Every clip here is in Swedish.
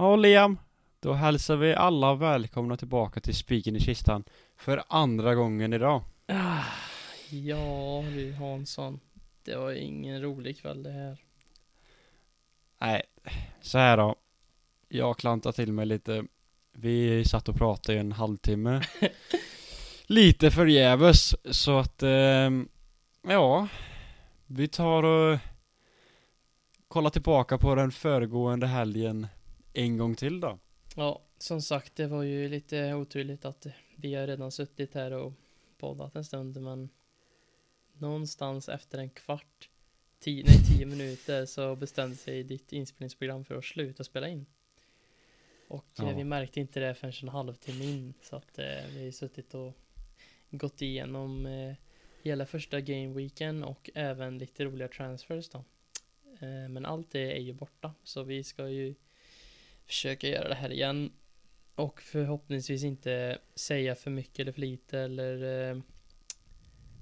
Ja, Liam. Då hälsar vi alla välkomna tillbaka till Spiken i kistan för andra gången idag. Ah, ja du Hansson. Det var ingen rolig kväll det här. Nej, så här då. Jag klantar till mig lite. Vi satt och pratade i en halvtimme. lite förgäves, så att eh, ja. Vi tar och kollar tillbaka på den föregående helgen en gång till då. Ja, som sagt, det var ju lite oturligt att vi har redan suttit här och poddat en stund, men någonstans efter en kvart, tio, nej, tio minuter så bestämde sig ditt inspelningsprogram för att sluta spela in. Och eh, Ja. vi märkte inte det förrän en halvtimme in, så att eh, vi har ju suttit och gått igenom eh, hela första gameweeken och även lite roliga transfers då. Eh, men allt det är ju borta, så vi ska ju försöka göra det här igen. Och förhoppningsvis inte säga för mycket eller för lite eller eh,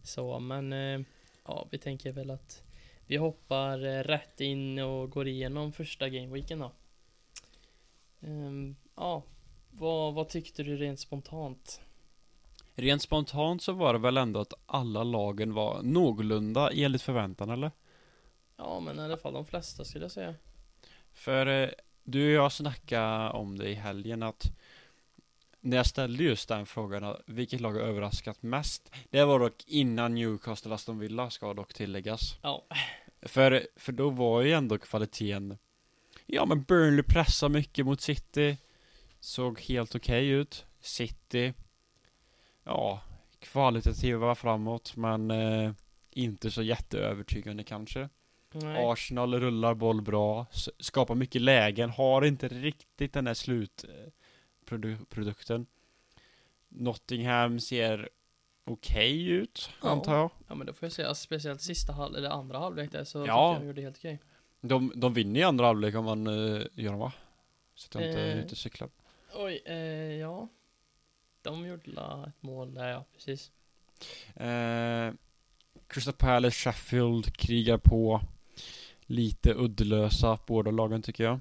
så. Men eh, ja, vi tänker väl att vi hoppar eh, rätt in och går igenom första gameweeken då. Ehm, ja, vad, vad tyckte du rent spontant? Rent spontant så var det väl ändå att alla lagen var någorlunda enligt förväntan eller? Ja, men i alla fall de flesta skulle jag säga. För eh, du och jag snackade om det i helgen att när jag ställde just den frågan, vilket lag har överraskat mest? Det var dock innan Newcastle Aston Villa ska dock tilläggas. Ja, För, för då var ju ändå kvaliteten Ja men Burnley pressar mycket mot City Såg helt okej ut City Ja Kvalitativa framåt men eh, Inte så jätteövertygande kanske nej. Arsenal rullar boll bra Skapar mycket lägen Har inte riktigt den här slut eh, Nottingham ser Okej ut Ja. antar jag Ja, men då får jag säga speciellt sista halv eller andra halvlek där så Ja. jag de gjorde helt okej. De, de vinner i andra halvlek om man uh, gör dem va? Så att jag inte är ute och cyklar. Oj, eh, ja. De gjorde ett mål där, ja precis. Eh, Crystal Palace, Sheffield krigar på. Lite uddelösa båda lagen tycker jag.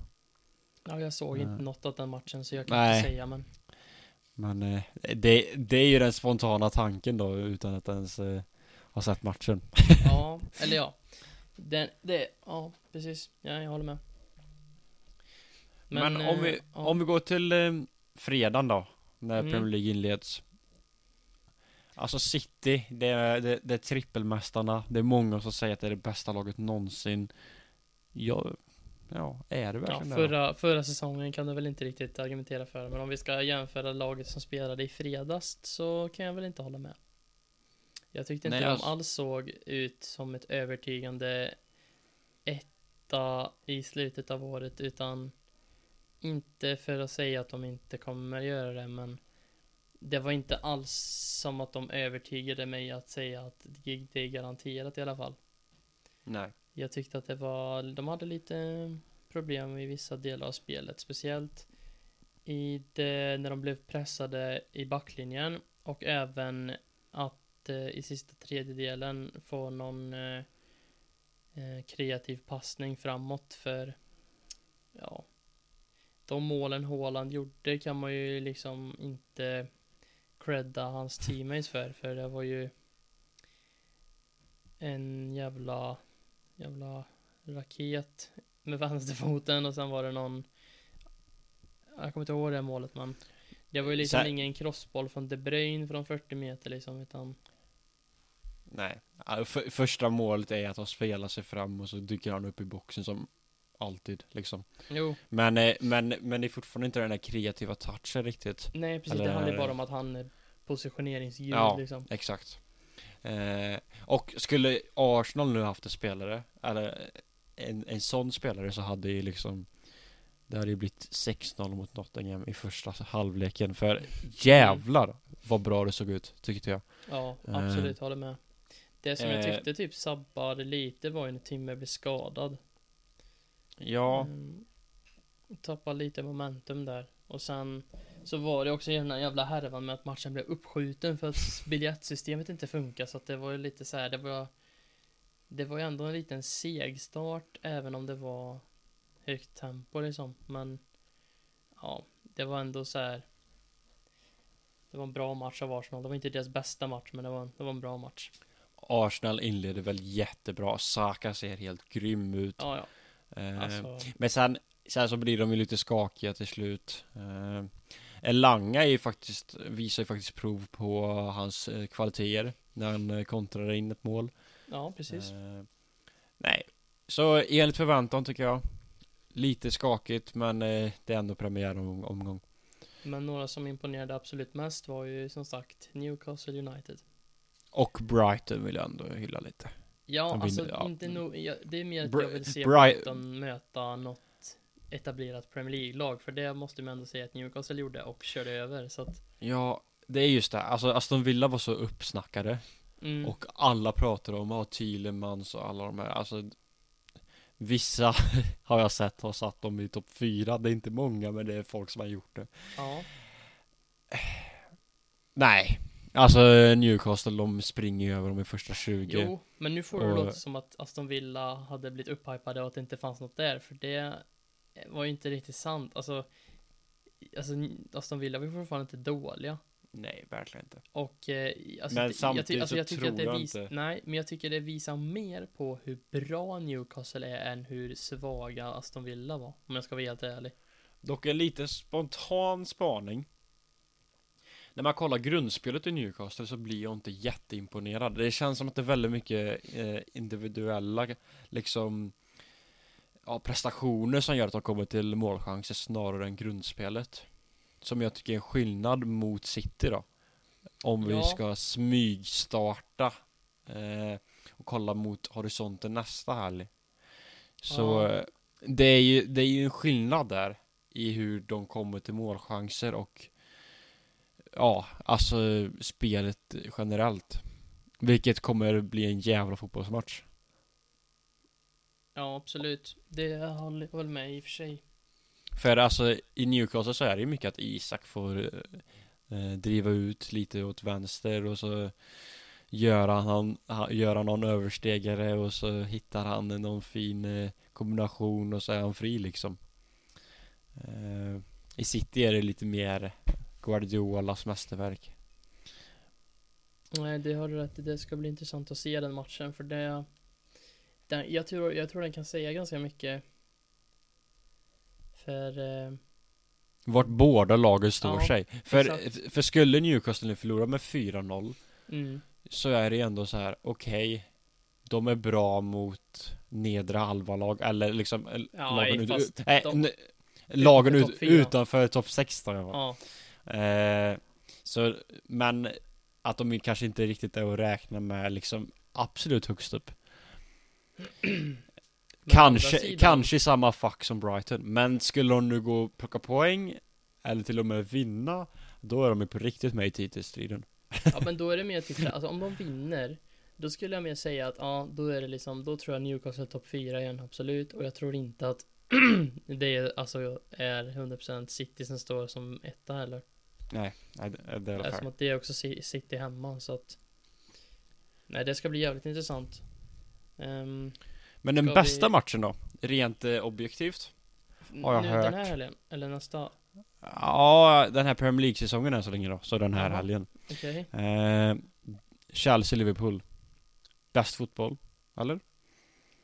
Ja, jag såg inte något av den matchen så jag kan Nej. inte säga men. Men eh, det, det är ju den spontana tanken då utan att ens eh, ha sett matchen. Ja, eller ja. Den, det, ja precis. Ja, jag håller med. Men, om, eh, vi, ja. om vi går till eh, fredagen då. När Mm. Premier League inleds. Alltså City, det är, det, det är trippelmästarna. Det är många som säger att det är det bästa laget någonsin. Ja, ja är det Ja, verkligen det? förra, förra säsongen kan du väl inte riktigt argumentera för, men om vi ska jämföra laget som spelade i fredags så kan jag väl inte hålla med. Jag tyckte inte Nej, de alltså- alls såg ut som ett övertygande etta i slutet av året, utan inte för att säga att de inte kommer göra det, men det var inte alls som att de övertygade mig att säga att det det är garanterat i alla fall. Nej. Jag tyckte att det var, de hade lite problem i vissa delar av spelet, speciellt i det, när de blev pressade i backlinjen och även att eh, i sista tredjedelen få någon eh, eh kreativ passning framåt för ja, de målen Haaland gjorde kan man ju liksom inte credda hans teammates för, för det var ju en jävla jävla raket med vänsterfoten och sen var det någon Jag kommer inte ihåg det målet men Det var ju liksom Så- ingen crossboll från De Bruyne från 40 meter liksom utan Nej. Ja, för, första målet är att de spelar sig fram och så dyker han upp i boxen som alltid liksom. Jo, Men, eh, men, men det är fortfarande inte den där kreativa touchen riktigt. nej precis det Eller- handlar ju bara om att han är positioneringsljud Ja. liksom Exakt. Eh, och skulle Arsenal nu haft en spelare, eller en, en sån spelare så hade ju liksom Det hade ju blivit 6-0 mot Nottingham i första halvleken för jävlar vad bra det såg ut tyckte jag. Ja, Eh. absolut, håller med Det som jag Eh. tyckte typ sabbade lite var ju när Timmer blev skadad Ja, Mm. Tappade lite momentum där. Och sen så var det också den här jävla härvan med att matchen blev uppskjuten för att biljettsystemet inte funkar. Så att det var ju lite så här, det var Det var ju ändå en liten seg start även om det var högt tempo liksom. Men ja, det var ändå så här. Det var en bra match av Arsenal. Det var inte deras bästa match, men det var, det var en bra match. Arsenal inleder väl jättebra. Saka ser helt grym ut. Ja, ja. Eh, Alltså, Men sen, sen så blir de ju lite skakiga till slut. Eh, Elanga är ju faktiskt, visar ju faktiskt prov på hans eh, kvaliteter när han eh, kontrar in ett mål. ja, precis. Eh, nej, så enligt förväntan tycker jag. Lite skakigt men eh, det är ändå premiäromgång. Men några som imponerade absolut mest var ju som sagt Newcastle United. Och Brighton vill jag ändå hylla lite. Ja, De alltså ja. inte nog, ja, det är mer att Bri- jag vill se Bri- Brighton möta något etablerat Premier League-lag, för det måste man ändå säga att Newcastle gjorde och körde över, så att Ja, det är just det. Alltså Aston Villa var så uppsnackade. mm, Och alla pratar om, ja, Thielemans och alla de här. Alltså Vissa har jag sett har satt dem i topp fyra. Det är inte många men det är folk som har gjort det. ja, Nej. Alltså Newcastle de springer ju över dem i första 20. jo, men nu får det Och- låta som att Aston Villa hade blivit upphypade och att det inte fanns något där, för det var ju inte riktigt sant, alltså Alltså Aston Villa var ju fortfarande inte dåliga Nej, verkligen inte. Och eh, alltså, Men det- samtidigt jag, ty- alltså, så jag tycker tror att det jag vis- inte- Nej, men jag tycker det visar mer på hur bra Newcastle är än hur svaga Aston Villa var. Om jag ska vara helt ärlig. Dock en lite spontan spaning. När man kollar grundspelet i Newcastle så blir jag inte jätteimponerad. Det känns som att det är väldigt mycket eh, individuella liksom ja, prestationer som gör att de kommer till målchanser snarare än grundspelet. Som jag tycker är en skillnad mot City då. Om vi Ja. ska smygstarta eh, och kolla mot horisonten nästa helg. Så Ja. eh, det är ju, det är ju en skillnad där i hur de kommer till målchanser och ja, alltså spelet generellt. Vilket kommer bli en jävla fotbollsmatch. Ja, absolut. Det håller jag väl med i och för sig. För alltså i Newcastle så är det ju mycket att Isak får eh, driva ut lite åt vänster och så gör han, han, gör han någon överstegare och så hittar han någon fin eh, kombination och så är han fri liksom. Eh, I City är det lite mer Guardiolas mästerverk. Nej, det har du rätt i. Det ska bli intressant att se den matchen, för det... Den, jag, tror, jag tror den kan säga ganska mycket. För... Eh, Vart båda lagen står Ja, sig. För, exakt. för skulle Newcastle nu förlora med 4-0 mm, så är det ändå så här, okej De är bra mot nedre halva lag eller liksom eh, Ja, lagen ut, nej, de- Lagen ut, fyra. utanför topp 16 ja. eh, Så, men att de kanske inte riktigt är att räkna med liksom absolut högst upp Kanske, kanske samma fack som Brighton. Men skulle de nu gå och plocka poäng Eller till och med vinna Då är de ju på riktigt med i titelstriden. Ja men då är det mer typ alltså om de vinner Då skulle jag mer säga att ja, då är det liksom, då tror jag Newcastle topp 4 igen, absolut. Och jag tror inte att det är, alltså är 100% City som står som etta heller. Nej, nej det, är Eftersom att det är också Ci- City hemma så att Nej det ska bli jävligt intressant Ehm, Men den bästa vi- matchen då? Rent eh, objektivt? Har jag nu hört. den här helgen, eller nästa Ja, den här Premier League-säsongen än så länge då, så den här Jaha. helgen Okej eh, Chelsea-Liverpool Bäst fotboll, eller?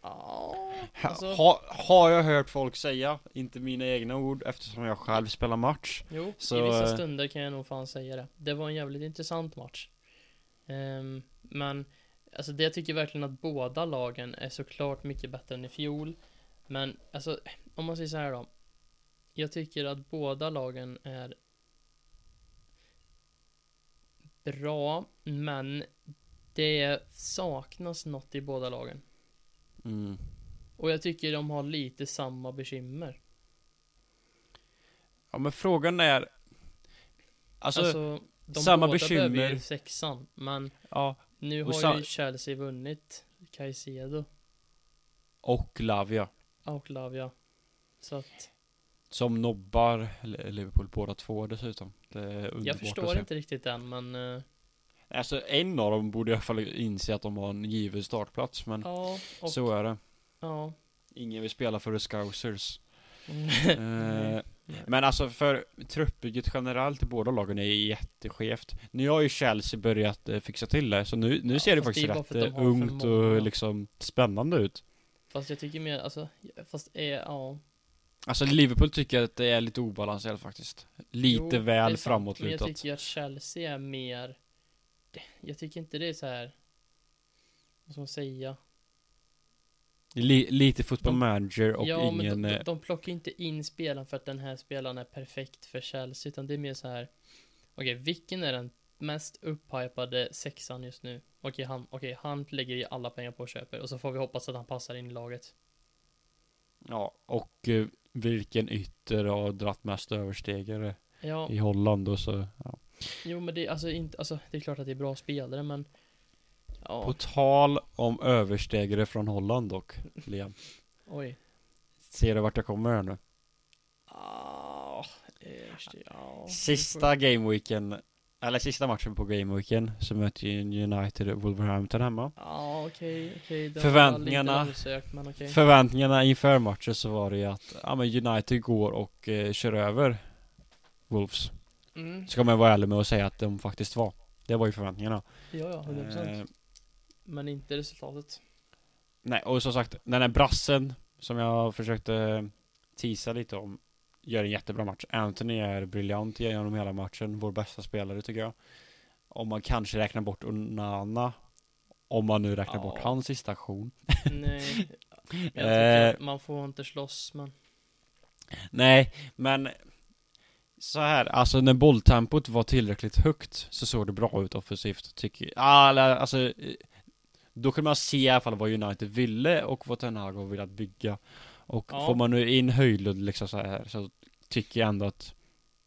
Ja, alltså, ha, har jag hört folk säga, inte mina egna ord eftersom jag själv spelar match Jo, Så, i vissa stunder kan jag nog fan säga det. Det var en jävligt intressant match. Ehm, men, alltså det jag tycker verkligen att båda lagen är såklart mycket bättre än i fjol. Men, alltså, om man säger så här då. Jag tycker att båda lagen är bra, men det saknas något i båda lagen. mm. Och jag tycker de har lite samma bekymmer. Ja men frågan är Alltså, Alltså, de samma båda behöver bekymmer. ju sexan, men ja Nu har sa- ju Chelsea vunnit Caicedo Och Lavia och Lavia. Så att Som nobbar Liverpool båda två dessutom Det är underbart jag förstår inte riktigt än men eh, Alltså en av dem borde i alla fall inse att de har en given startplats men ja, och, så är det ja. Ingen vill spela för the Scousers Nej. eh. Men alltså för truppbygget generellt i båda lagen är jätteskevt. Nu har ju Chelsea börjat eh, fixa till det, så nu, nu Ja, ser det faktiskt det rätt de eh, ungt och liksom spännande ut. Fast jag tycker mer, alltså, fast är, ja. Alltså Liverpool tycker att det är lite obalanserat faktiskt. Lite Jo, väl framåtlutat. Men jag tycker att Chelsea är mer, jag tycker inte det är så här. vad ska man säga? Li, lite football De- manager och ja, men ingen... de, eh, de, de plockar inte in spelaren för att den här spelaren är perfekt för Chelsea, utan det är mer så här. Okej, vilken är den mest upphypade sexan just nu? Okej, han, okej, han lägger ju alla pengar på och köper, och så får vi hoppas att han passar in i laget. Ja, och eh, vilken ytter har dratt mest överstegare Ja, i Holland och så... Ja. jo men det, alltså, inte, alltså, det är klart att det är bra spelare, men Ja, På tal om överstegare från Holland dock, Liam. oj. Ser du vart jag kommer här nu? Ah, ja, Sista gameweeken, eller sista matchen på gameweeken, så möter ju United Wolverhampton hemma. Ja, okej, okej. det var Förväntningarna- lite undersökt, men okej. Förväntningarna inför matchen så var det ju att, ja men United går och eh, kör över Wolves. Mm. Ska man vara ärlig med att säga att de faktiskt var. Det var ju förväntningarna. Ja, ja, 100%. Eh, Men inte resultatet. nej, och som sagt, den här brassen som jag försökte tisa lite om gör en jättebra match. Anthony är briljant genom hela matchen, vår bästa spelare tycker jag. Om man kanske räknar bort Onana, om man nu räknar Ja. bort hans sista aktion. Nej, jag tycker Eh. man får inte slåss, men Nej, men så här, alltså när bolltempot var tillräckligt högt så såg det bra ut offensivt, tycker jag. Ah, alltså, då kunde man se i alla fall vad United ville och vad Ten Hag har velat bygga. Och Ja. får man nu in Höjlund liksom så här så tycker jag ändå att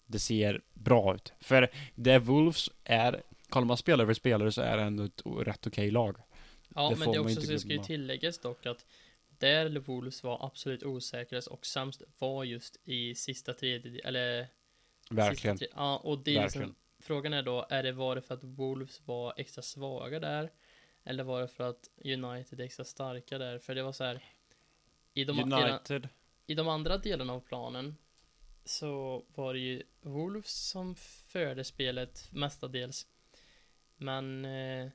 det ser bra ut. För det Wolves är, kollar man spelare för spelare så är det ändå ett rätt okej lag. Ja, Det men det är också så det ska ju tilläggas dock att där Wolves var absolut osäkrast och sämst var just i sista tredje, eller Verkligen. Sista tre, ja, och det är liksom, frågan är då, är det var det för att Wolves var extra svaga där? Eller var det för att United är extra starka där? För det var så här. I de, i, United. I de andra delarna av planen så var det ju Wolves som förde spelet mestadels. Men eh,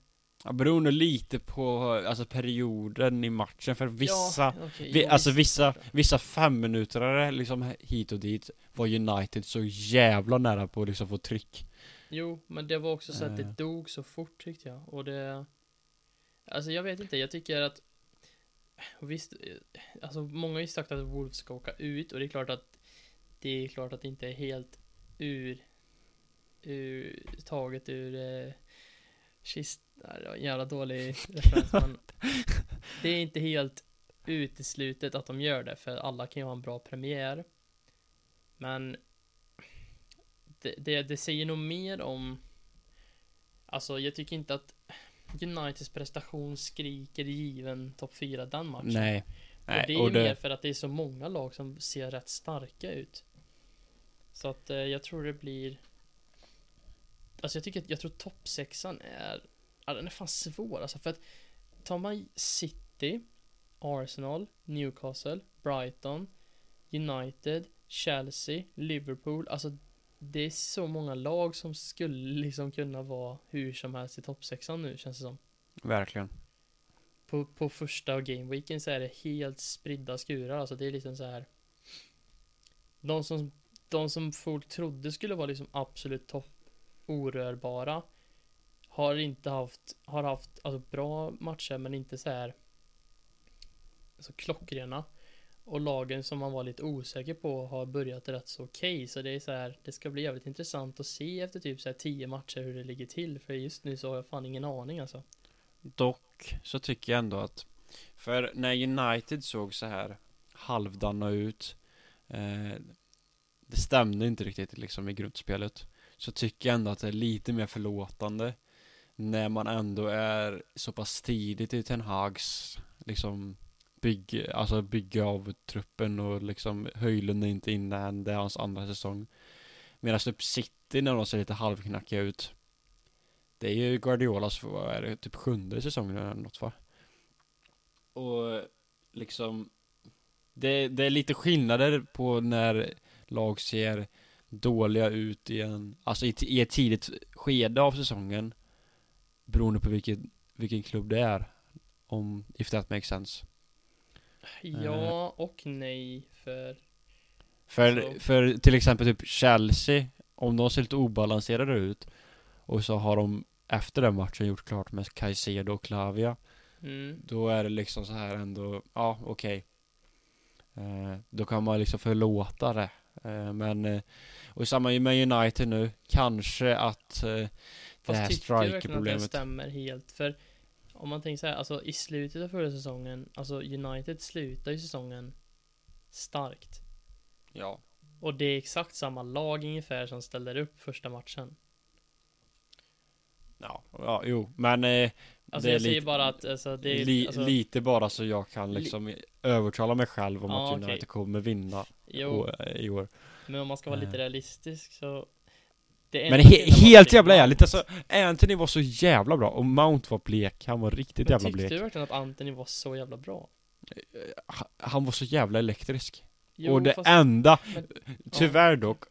Ja, beroende lite på alltså perioden i matchen för vissa ja, okej, Vi, jo, alltså vissa, vissa femminuterare liksom hit och dit var United så jävla nära på att liksom få tryck. Jo, men det var också så att det Eh. dog så fort tyckte jag. Och det... Alltså jag vet inte, jag tycker att... Visst, alltså många har ju sagt att Wolves ska åka ut och det är klart att det är klart att det inte är helt ur, ur taget ur eh, kist... En jävla dålig referens men det är inte helt uteslutet att de gör det för alla kan ju ha en bra premiär. Men det, det, det säger nog mer om Alltså jag tycker inte att Uniteds prestation skriker given topp 4 den matchen. Nej. och Nej, det är ju mer för att det är så många lag som ser rätt starka ut. Så att eh, jag tror det blir Alltså jag tycker att jag tror toppsexan är Ja den är fan svår alltså för att Tar man City Arsenal Newcastle Brighton United Chelsea Liverpool Alltså det är så många lag som skulle liksom kunna vara hur som helst i toppsexan nu känns det som. Verkligen. På, på första gameweeken så är det helt spridda skurar. Alltså det är liksom så här. De som, de som folk trodde skulle vara liksom absolut topp orörbara. Har inte haft, har haft alltså bra matcher men inte så här. Så klockrena. Och lagen som man var lite osäker på har börjat rätt så okej. Så det är så här. Det ska bli jävligt intressant att se efter typ så här tio matcher hur det ligger till. För just nu så har jag fan ingen aning alltså. Dock så tycker jag ändå att För när United såg så här halvdana ut eh, Det stämde inte riktigt liksom i gruppspelet Så tycker jag ändå att det är lite mer förlåtande När man ändå är så pass tidigt i Ten Hags liksom bygg, alltså bygga av truppen och liksom Höjlund är inte inne än, det är hans andra säsong Medan typ City när de ser lite halvknackiga ut Det är ju Guardiolas, vad är det, typ sjunde säsongen eller något va? Och liksom det, det är lite skillnader på när lag ser dåliga ut i en, alltså i, i ett tidigt skede av säsongen beroende på vilken, vilken klubb det är. Om, if that makes sense. Ja och nej för För, Så. för till exempel typ Chelsea, om de ser lite obalanserade ut och så har de efter den matchen gjort klart med Caicedo och Clavia mm, Då är det liksom så här ändå, ja okej eh, Då kan man liksom förlåta det eh, Men, eh, och samma med United nu Kanske att eh, det här Fast tycker verkligen att det striker-problemet stämmer helt? För om man tänker så här, alltså i slutet av förra säsongen, alltså United slutar ju säsongen starkt. Ja Och det är exakt samma lag ungefär som ställer upp första matchen. Ja, ja jo men eh, Alltså Det jag säger lite- bara att alltså, det är, li, alltså, Lite bara så jag kan liksom övertala mig själv om Ja, att. United kommer vinna jo, i år men om man ska vara lite Eh. realistisk så Men he helt jävla ärligt alltså Anthony var så jävla bra och Mount var blek, han var riktigt Men jävla tyckte blek. du verkligen att Anthony var så jävla bra? Ha- Han var så jävla elektrisk. Jo, Och det fast, enda, men- tyvärr dock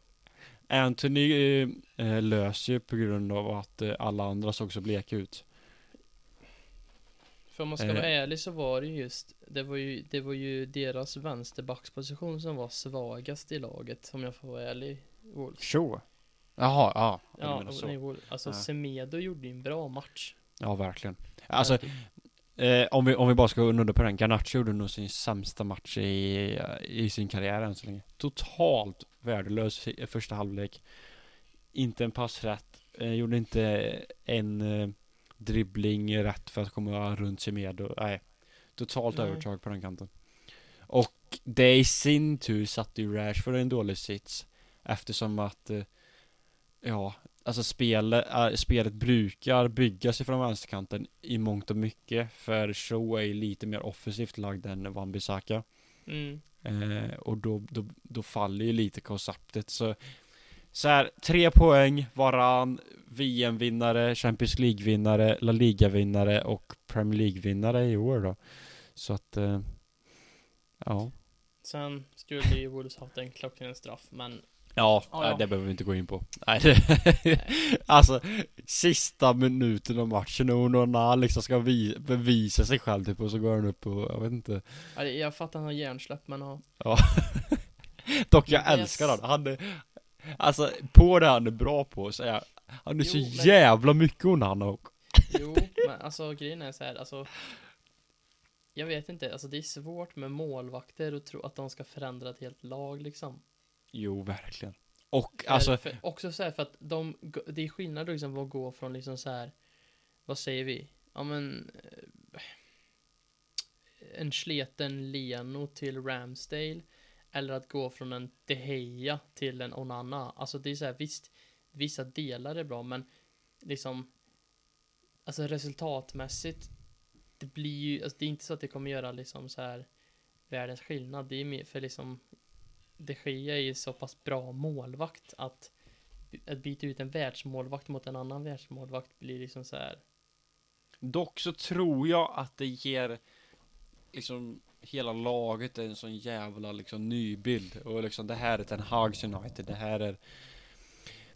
Anthony eh, eh, löser ju på grund av att eh, alla andra såg så bleka ut. För om man ska Eh. vara ärlig så var det ju just Det var ju, det var ju deras vänsterbacksposition som var svagast i laget Om jag får vara ärlig Wolves. Så Jaha, ja, ja, Ja, nej, alltså Ja. Semedo gjorde ju en bra match. Ja verkligen. Alltså, eh, om, vi, om vi bara ska nudda på den Garnacho gjorde nog sin sämsta match i, i sin karriär än så länge. Totalt värdelös i första halvlek. Inte en pass rätt. Eh, Gjorde inte en eh, dribbling rätt för att komma runt sig med och, nej Totalt Nej. övertag på den kanten. Och det i sin tur satte ju Rashford i en dålig sits Eftersom att eh, Ja Alltså spelet, äh, spelet brukar byggas ifrån vänsterkanten i mångt och mycket För Shaw är lite mer offensivt lagd än Wan Bissaka mm. Eh, och då, då, då faller ju lite konceptet så Så här, tre poäng, varann VM-vinnare, Champions League-vinnare, La Liga-vinnare och Premier League-vinnare i år då. Så att eh, Ja. Sen skulle ju Wolves haft en klockren straff men Ja, nej, ja. det behöver vi inte gå in på. Nej, det, Alltså, sista minuten av matchen och han liksom ska vi, bevisa sig själv typ och så går han upp och, jag vet inte. Ja, Jag fattar han har hjärnsläpp men ja. Ja. Dock jag Men det- älskar han, han är Alltså, på det han är bra på så är Han är så Jo, men- jävla mycket onana och Jo men alltså grejen är så här, alltså Jag vet inte, alltså det är svårt med målvakter och tro att de ska förändra ett helt lag liksom Jo, verkligen. Och För- alltså, för, Också så här för att de, det är skillnad liksom att gå från liksom så här Vad säger vi? Ja men eh, En sleten Leno till Ramsdale Eller att gå från en De Gea till en Onana. Alltså det är så här visst Vissa delar är bra men Liksom Alltså resultatmässigt Det blir ju, alltså det är inte så att det kommer göra liksom så här Världens skillnad. Det är mer för liksom de Gea är ju så pass bra målvakt att att byta ut en världsmålvakt mot en annan världsmålvakt blir liksom så här. dock så tror jag att det ger Liksom Hela laget en sån jävla liksom nybild och liksom det här är Ten Hags United, det här är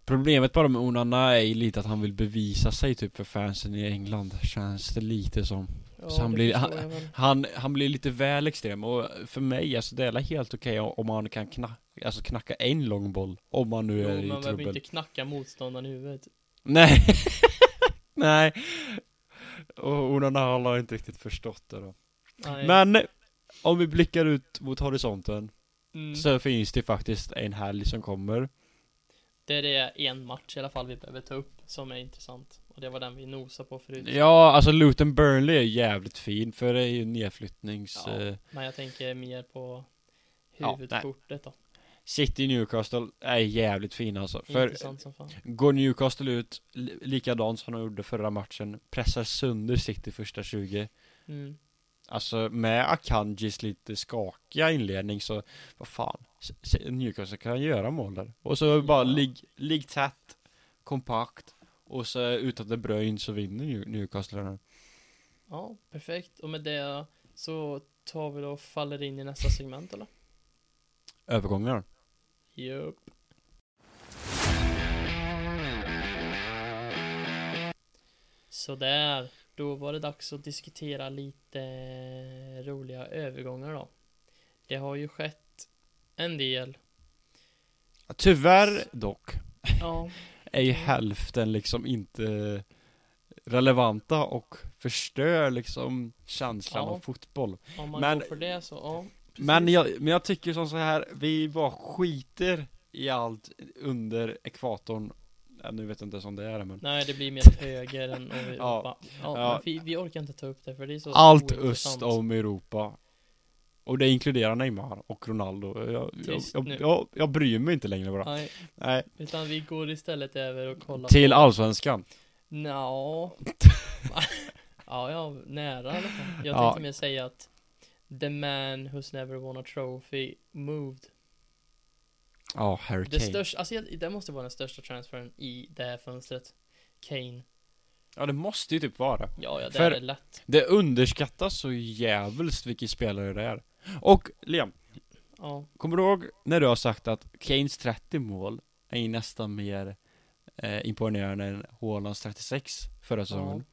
Problemet bara med Onana är ju lite att han vill bevisa sig typ för fansen i England Känns det lite som Ja, Så han blir- väl. Han, han blir lite väl extrem och för mig, alltså det är helt okej om man kan knacka, alltså knacka en lång boll Om man nu Jo, är man i behöver trubbel inte knacka motståndaren i huvudet. Nej Nej Och Onana har inte riktigt förstått det då Nej. Men Om vi blickar ut mot horisonten mm. Så finns det faktiskt en helg som kommer Det är det en match i alla fall vi behöver ta upp som är intressant. Och det var den vi nosade på förut. Ja, alltså Luton Burnley är jävligt fin för det är ju nedflyttnings Ja. eh, Men jag tänker mer på Ja, huvudkortet då. City Newcastle är jävligt fin alltså För Intressant som fan. Går Newcastle ut li- likadant som de gjorde förra matchen Pressar sönder City första 20 Mm. Alltså med Akanjis lite skakiga inledning så Vad fan Newcastle kan göra mål där Och så bara Ja. ligg, ligg tätt Kompakt Och så utan De Bruyne så vinner New- Newcastle den här. Ja, perfekt. Och med det så tar vi då och faller in i nästa segment eller? Övergångar Jupp. Sådär, då var det dags att diskutera lite roliga övergångar då. Det har ju skett en del. Tyvärr dock Ja, är ju hälften liksom inte relevanta och förstör liksom känslan Ja. av fotboll. om man Men- går för det så, ja. precis. Men jag, men jag tycker som så här, vi bara skiter i allt under ekvatorn. Ja, nu vet jag inte ens om det är men. Nej, det blir mer höger än Europa. Ja. Ja, Ja. Vi, vi orkar inte ta upp det för det är så Allt ointressant. öst om Europa. Och det inkluderar Neymar och Ronaldo. Jag, jag, Tyst jag, nu. jag, jag bryr mig inte längre bara. Nej, Nej. utan vi går istället över och kollar Till på... allsvenskan. Nja. ja, ja, nära i alla fall. Jag Ja. tänkte mer säga att The man who's never won a trophy moved. Ja, Harry Det Kane. största, alltså jag- det måste vara den största transfern i det här fönstret. Kane. Ja, det måste ju typ vara. Ja, ja, det För- är lätt. Det underskattas så jävligt vilken spelare det är. Och Liam, Ja, kommer du ihåg när du har sagt att Kanes 30 mål är ju nästan mer eh, imponerande än Haalands 36 förra säsongen?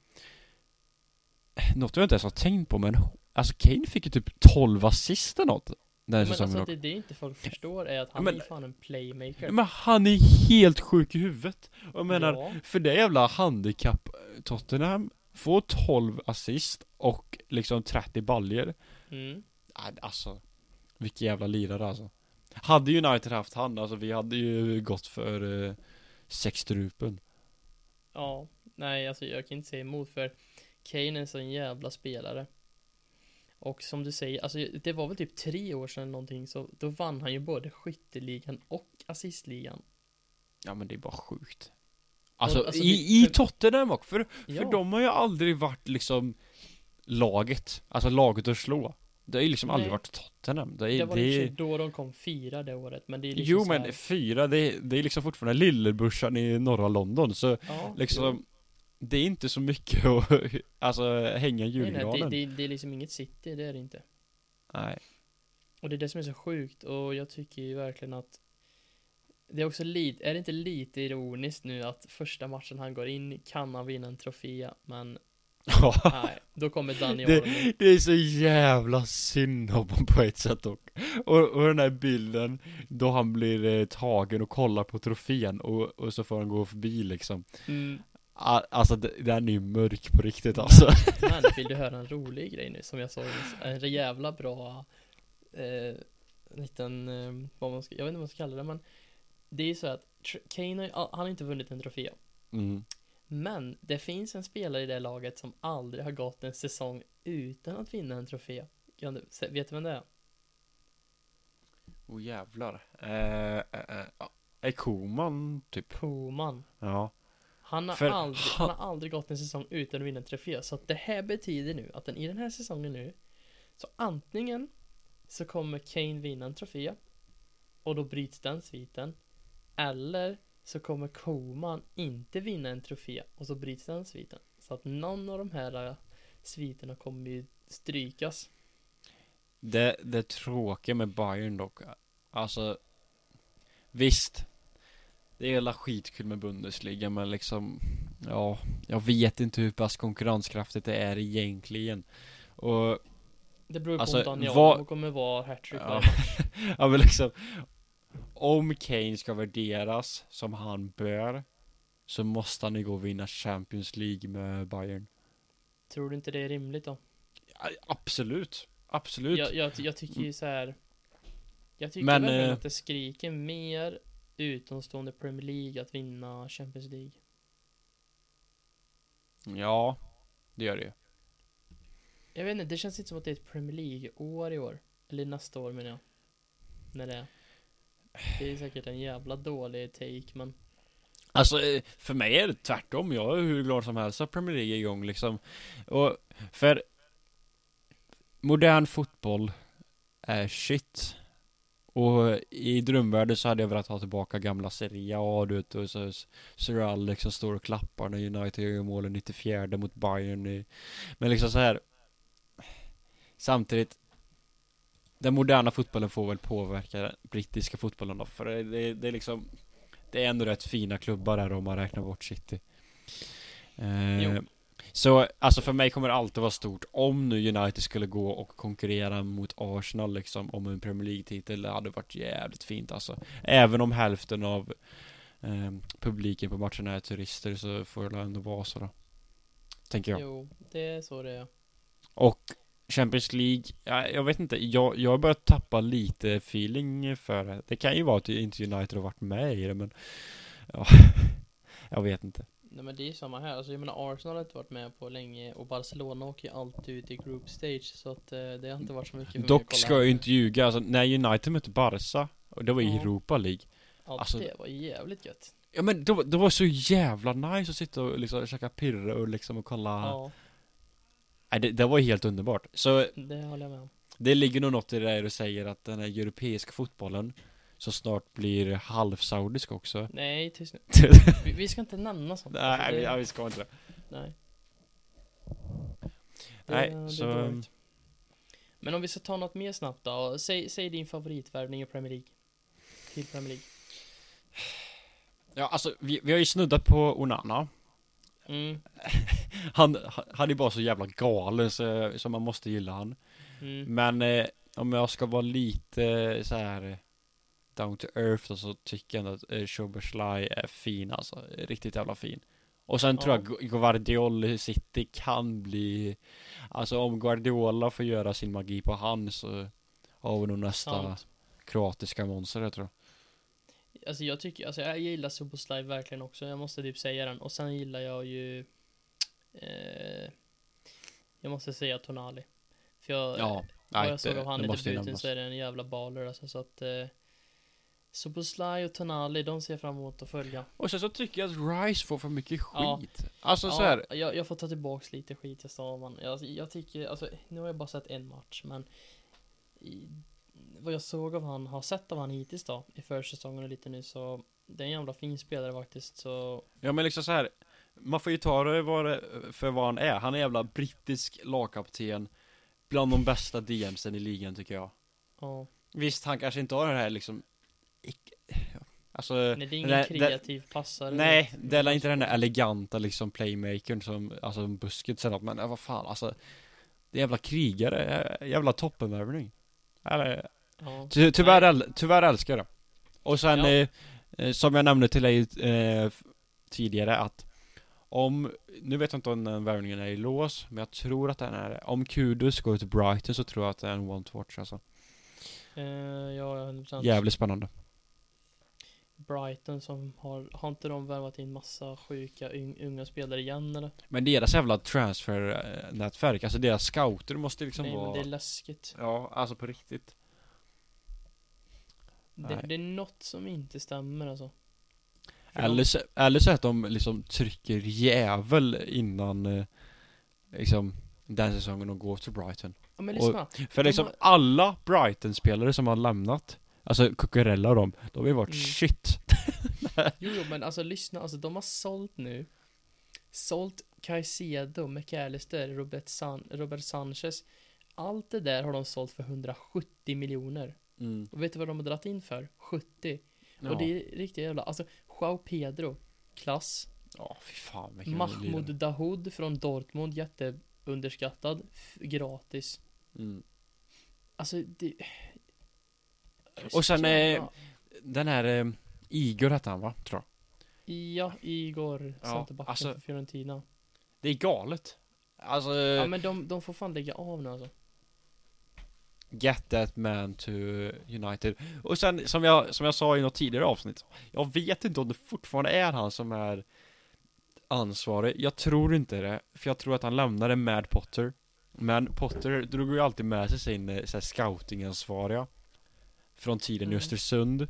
Något jag inte ens har tänkt på men alltså Kane fick ju typ 12 assist eller något den här men säsongen alltså det, det inte folk förstår är att Ja, han men- är fan en playmaker. Men han är helt sjuk i huvudet. Jag menar, ja, för det jävla handikapp Tottenham får 12 assist och liksom 30 baljer mm. Nej, Alltså, vilken jävla lirare alltså. Hade United haft han, alltså vi hade ju gått för eh, sex strupen. ja, nej alltså jag kan inte säga emot för Kane är en sån jävla spelare. Och som du säger, alltså det var väl typ tre år sedan någonting så då vann han ju både skytteligan och assistligan. Ja men det är bara sjukt. Alltså, Och, alltså, i, det- i för- Tottenham också, för, Ja, för de har ju aldrig varit liksom laget, alltså laget att slå. Det har ju liksom aldrig Nej. varit Tottenham. Det är, det var det sig då de kom fyra det året, men det är liksom jo men här, fyra, det är, det är liksom fortfarande lillebrorsan i norra London, så ja, liksom Det är inte så mycket att, alltså hänga jo. nej, nej, julgranen. det, det, det är liksom inget city, det är det inte. Nej. Och det är det som är så sjukt och jag tycker ju verkligen att det är också lite, är det inte lite ironiskt nu att första matchen han går in kan han vinna en trofé men. Nej, då kommer Dani Det, det är så jävla synd om honom på ett sätt dock. Och, och den här bilden då han blir eh, tagen och kollar på trofén och, och så får han gå förbi liksom. Mm, A, alltså den är ju mörk på riktigt alltså. men vill du höra en rolig grej nu som jag såg? En jävla bra eh, liten, eh, vad man ska, jag vet inte vad man ska kalla det men det är ju så att Kane har, han har inte vunnit en trofé Mm. Men det finns en spelare i det laget som aldrig har gått en säsong utan att vinna en trofé. Kan du, se- vet du vem det är? Oh jävlar. Eh, eh, eh. Är Koman typ? Koman. Ja. Han har, För aldrig, han har aldrig gått en säsong utan att vinna en trofé. Så att det här betyder nu att den i den här säsongen nu så antingen så kommer Kane vinna en trofé och då bryts den sviten. Eller så kommer Koman inte vinna en trofé och så bryts den sviten. Så att någon av de här äh, sviterna kommer ju strykas. Det, det tråkiga med Bayern dock, alltså Visst Det är hela skitkul med Bundesliga men liksom Ja, jag vet inte hur pass konkurrenskraftigt det är egentligen Och Det beror ju på Alltså, om Daniel vad- kommer vara hattrick Ja. Ja men liksom Om Kane ska värderas som han bör Så måste han ju gå och vinna Champions League med Bayern Tror du inte det är rimligt då? Ja, Absolut Absolut Jag, jag, jag tycker ju så här. Jag tycker Men, verkligen eh, att det skriker mer utomstående Premier League att vinna Champions League. Ja Det gör det ju Jag vet inte, det känns inte som att det är ett Premier League-år i år. Eller nästa år menar jag. När det är. Det är säkert en jävla dålig take men. Alltså eh, för mig är det tvärtom, jag är hur glad som helst att Premier League är igång liksom Och för Modern fotboll är shit Och i drömvärlden så hade jag velat ha tillbaka gamla Serie A du vet och så Sir Alex som liksom, står och klappar när United gör målen 94 mot Bayern i, Men liksom så här Samtidigt den moderna fotbollen får väl påverka den brittiska fotbollen då, för det, det, det är liksom Det är ändå rätt fina klubbar där om man räknar bort City eh. Så, alltså för mig kommer det alltid vara stort om nu United skulle gå och konkurrera mot Arsenal liksom om en Premier League-titel, det hade varit jävligt fint alltså Även om hälften av eh, publiken på matcherna är turister så får det ändå vara så då Tänker jag Jo, det är så det är. och Champions League, ja, jag vet inte, jag, jag har börjat tappa lite feeling för det. Det kan ju vara att inte United har varit med i det men Ja, jag vet inte. Nej men det är samma här, alltså jag menar Arsenal har inte varit med på länge och Barcelona åker ju alltid ut i group stage så att eh, det har inte varit så mycket för mig att Dock kolla ska jag ju inte ljuga, alltså när United mötte Barca, och det var i Ja. Europa League Ja, alltså- det var jävligt gött. Ja men det var, det var så jävla nice att sitta och liksom käka pirre och liksom och kolla Ja, Nej det, det var helt underbart Så det håller jag med om. det ligger nog något i det där du säger att den här europeiska fotbollen Så snart blir halvsaudisk också Nej, tyst nu. Vi, vi ska inte nämna sånt. Nej, Alltså, vi, det- ja, vi ska inte det Nej. Nej, det är så- dåligt. Men om vi ska ta något mer snabbt då. Säg, säg din favoritvärvning i Premier League. Till Premier League. Ja alltså vi, vi har ju snuddat på Onana Mm, Han, han är bara så jävla galen så, så man måste gilla han mm. Men eh, om jag ska vara lite så här eh, Down to earth så tycker jag ändå att eh, Szoboszlai är fin alltså Riktigt jävla fin Och sen tror Ja. jag Gu- Guardiola i City kan bli Alltså om Guardiola får göra sin magi på han så Har vi nog nästa Sant. kroatiska monster jag tror Alltså jag tycker, alltså jag gillar Superslide verkligen också. Jag måste typ säga den. Och sen gillar jag ju eh, Jag måste säga Tonali. För jag, Ja, vad jag såg av han i debuten så är det en jävla baller alltså så att eh, Supersly och Tonali, de ser jag fram emot att följa. Och sen så tycker jag att Rice får för mycket Ja. skit Alltså så här, jag, jag får ta tillbaks lite skit jag sa man. Jag, jag tycker, alltså nu har jag bara sett en match men i, vad jag såg av han, har sett av han hittills då i försäsongen och lite nu så det är en jävla fin spelare faktiskt så Ja men liksom så här. Man får ju ta det för vad han är. Han är jävla brittisk lagkapten. Bland de bästa DMsen i ligan tycker jag. ja. Visst, han kanske inte har det här liksom Alltså Nej, det är ingen det- det- kreativ passare. Nej, Men det är inte den där eleganta liksom playmakern som, alltså busket sen men äh, vad fan alltså Det är jävla krigare, äh, jävla toppenvärvning Eller, Ja. ty, tyvärr, äl, tyvärr älskar jag det Och sen, Ja. eh, eh, som jag nämnde till dig eh, tidigare att Om, nu vet jag inte om den värvningen är i lås, men jag tror att den är. Om Kudus går till Brighton så tror jag att det är en one to watch alltså Eh, ja, 100%. Jävligt spännande Brighton som har, har inte de värvat in massa sjuka unga spelare igen eller? Men deras jävla transfernätverk, alltså deras scouter måste liksom Nej men vara det är läskigt. Ja, alltså på riktigt Det, Nej. det är något som inte stämmer alltså. För Eller så, eller så att de liksom trycker jävel innan eh, Liksom Den säsongen de går till Brighton ja, men och- lyssna. För De liksom har- alla Brighton-spelare som har lämnat Alltså Cucurella och dem, de har ju varit Mm. shit Jo, jo men alltså lyssna, alltså de har sålt nu. Sålt Caicedo, McAllister, Robert, San, Robert Sanchez. Allt det där har de sålt för 170 miljoner. mm. Och vet du vad de har dragit in för? 70. Ja, Och det är riktigt jävla, alltså Joao Pedro, klass. ja fy fan vilken Mahmoud. Dahoud från Dortmund, jätteunderskattad, gratis. mm. Alltså det... Och sen, eh, Den här eh, Igor hette han va, tror jag Ja, Igor, Ja, centerbacken alltså- för Fiorentina. Det är galet Alltså Ja men de, de får fan lägga av nu alltså. Get that man to United. Och sen som jag, som jag sa i något tidigare avsnitt Jag vet inte om det fortfarande är han som är Ansvarig. Jag tror inte det För jag tror att han lämnade med Potter. Men Potter drog ju alltid med sig sin eh, så här, scoutingansvariga Från tiden i Mm. Östersund.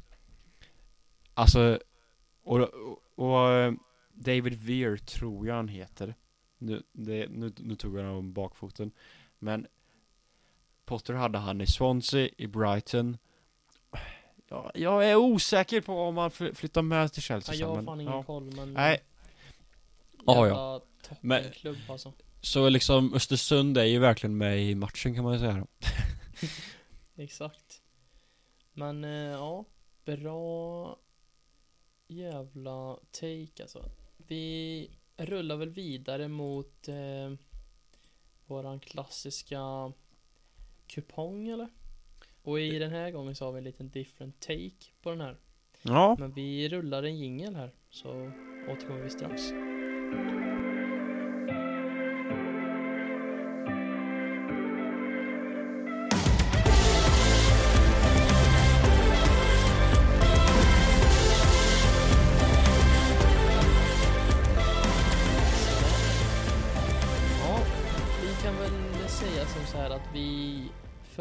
Alltså Och, och, David Veer tror jag han heter. Nu, det, nu, nu tog jag honom om bakfoten. Men Potter hade han i Swansea, i Brighton ja, Jag är osäker på om han fly- flyttar med till Chelsea Ja, jag har men, fan ingen ja. koll men... Nej. Ja, Men- toppenklubb alltså. Så liksom Östersund är ju verkligen med i matchen kan man ju säga då. exakt. Men eh, ja, bra jävla take alltså. Vi rullar väl vidare mot eh, våran klassiska kupong eller? Och i den här gången så har vi en liten different take på den här. Ja, Men vi rullar en jingel här så återkommer vi strax.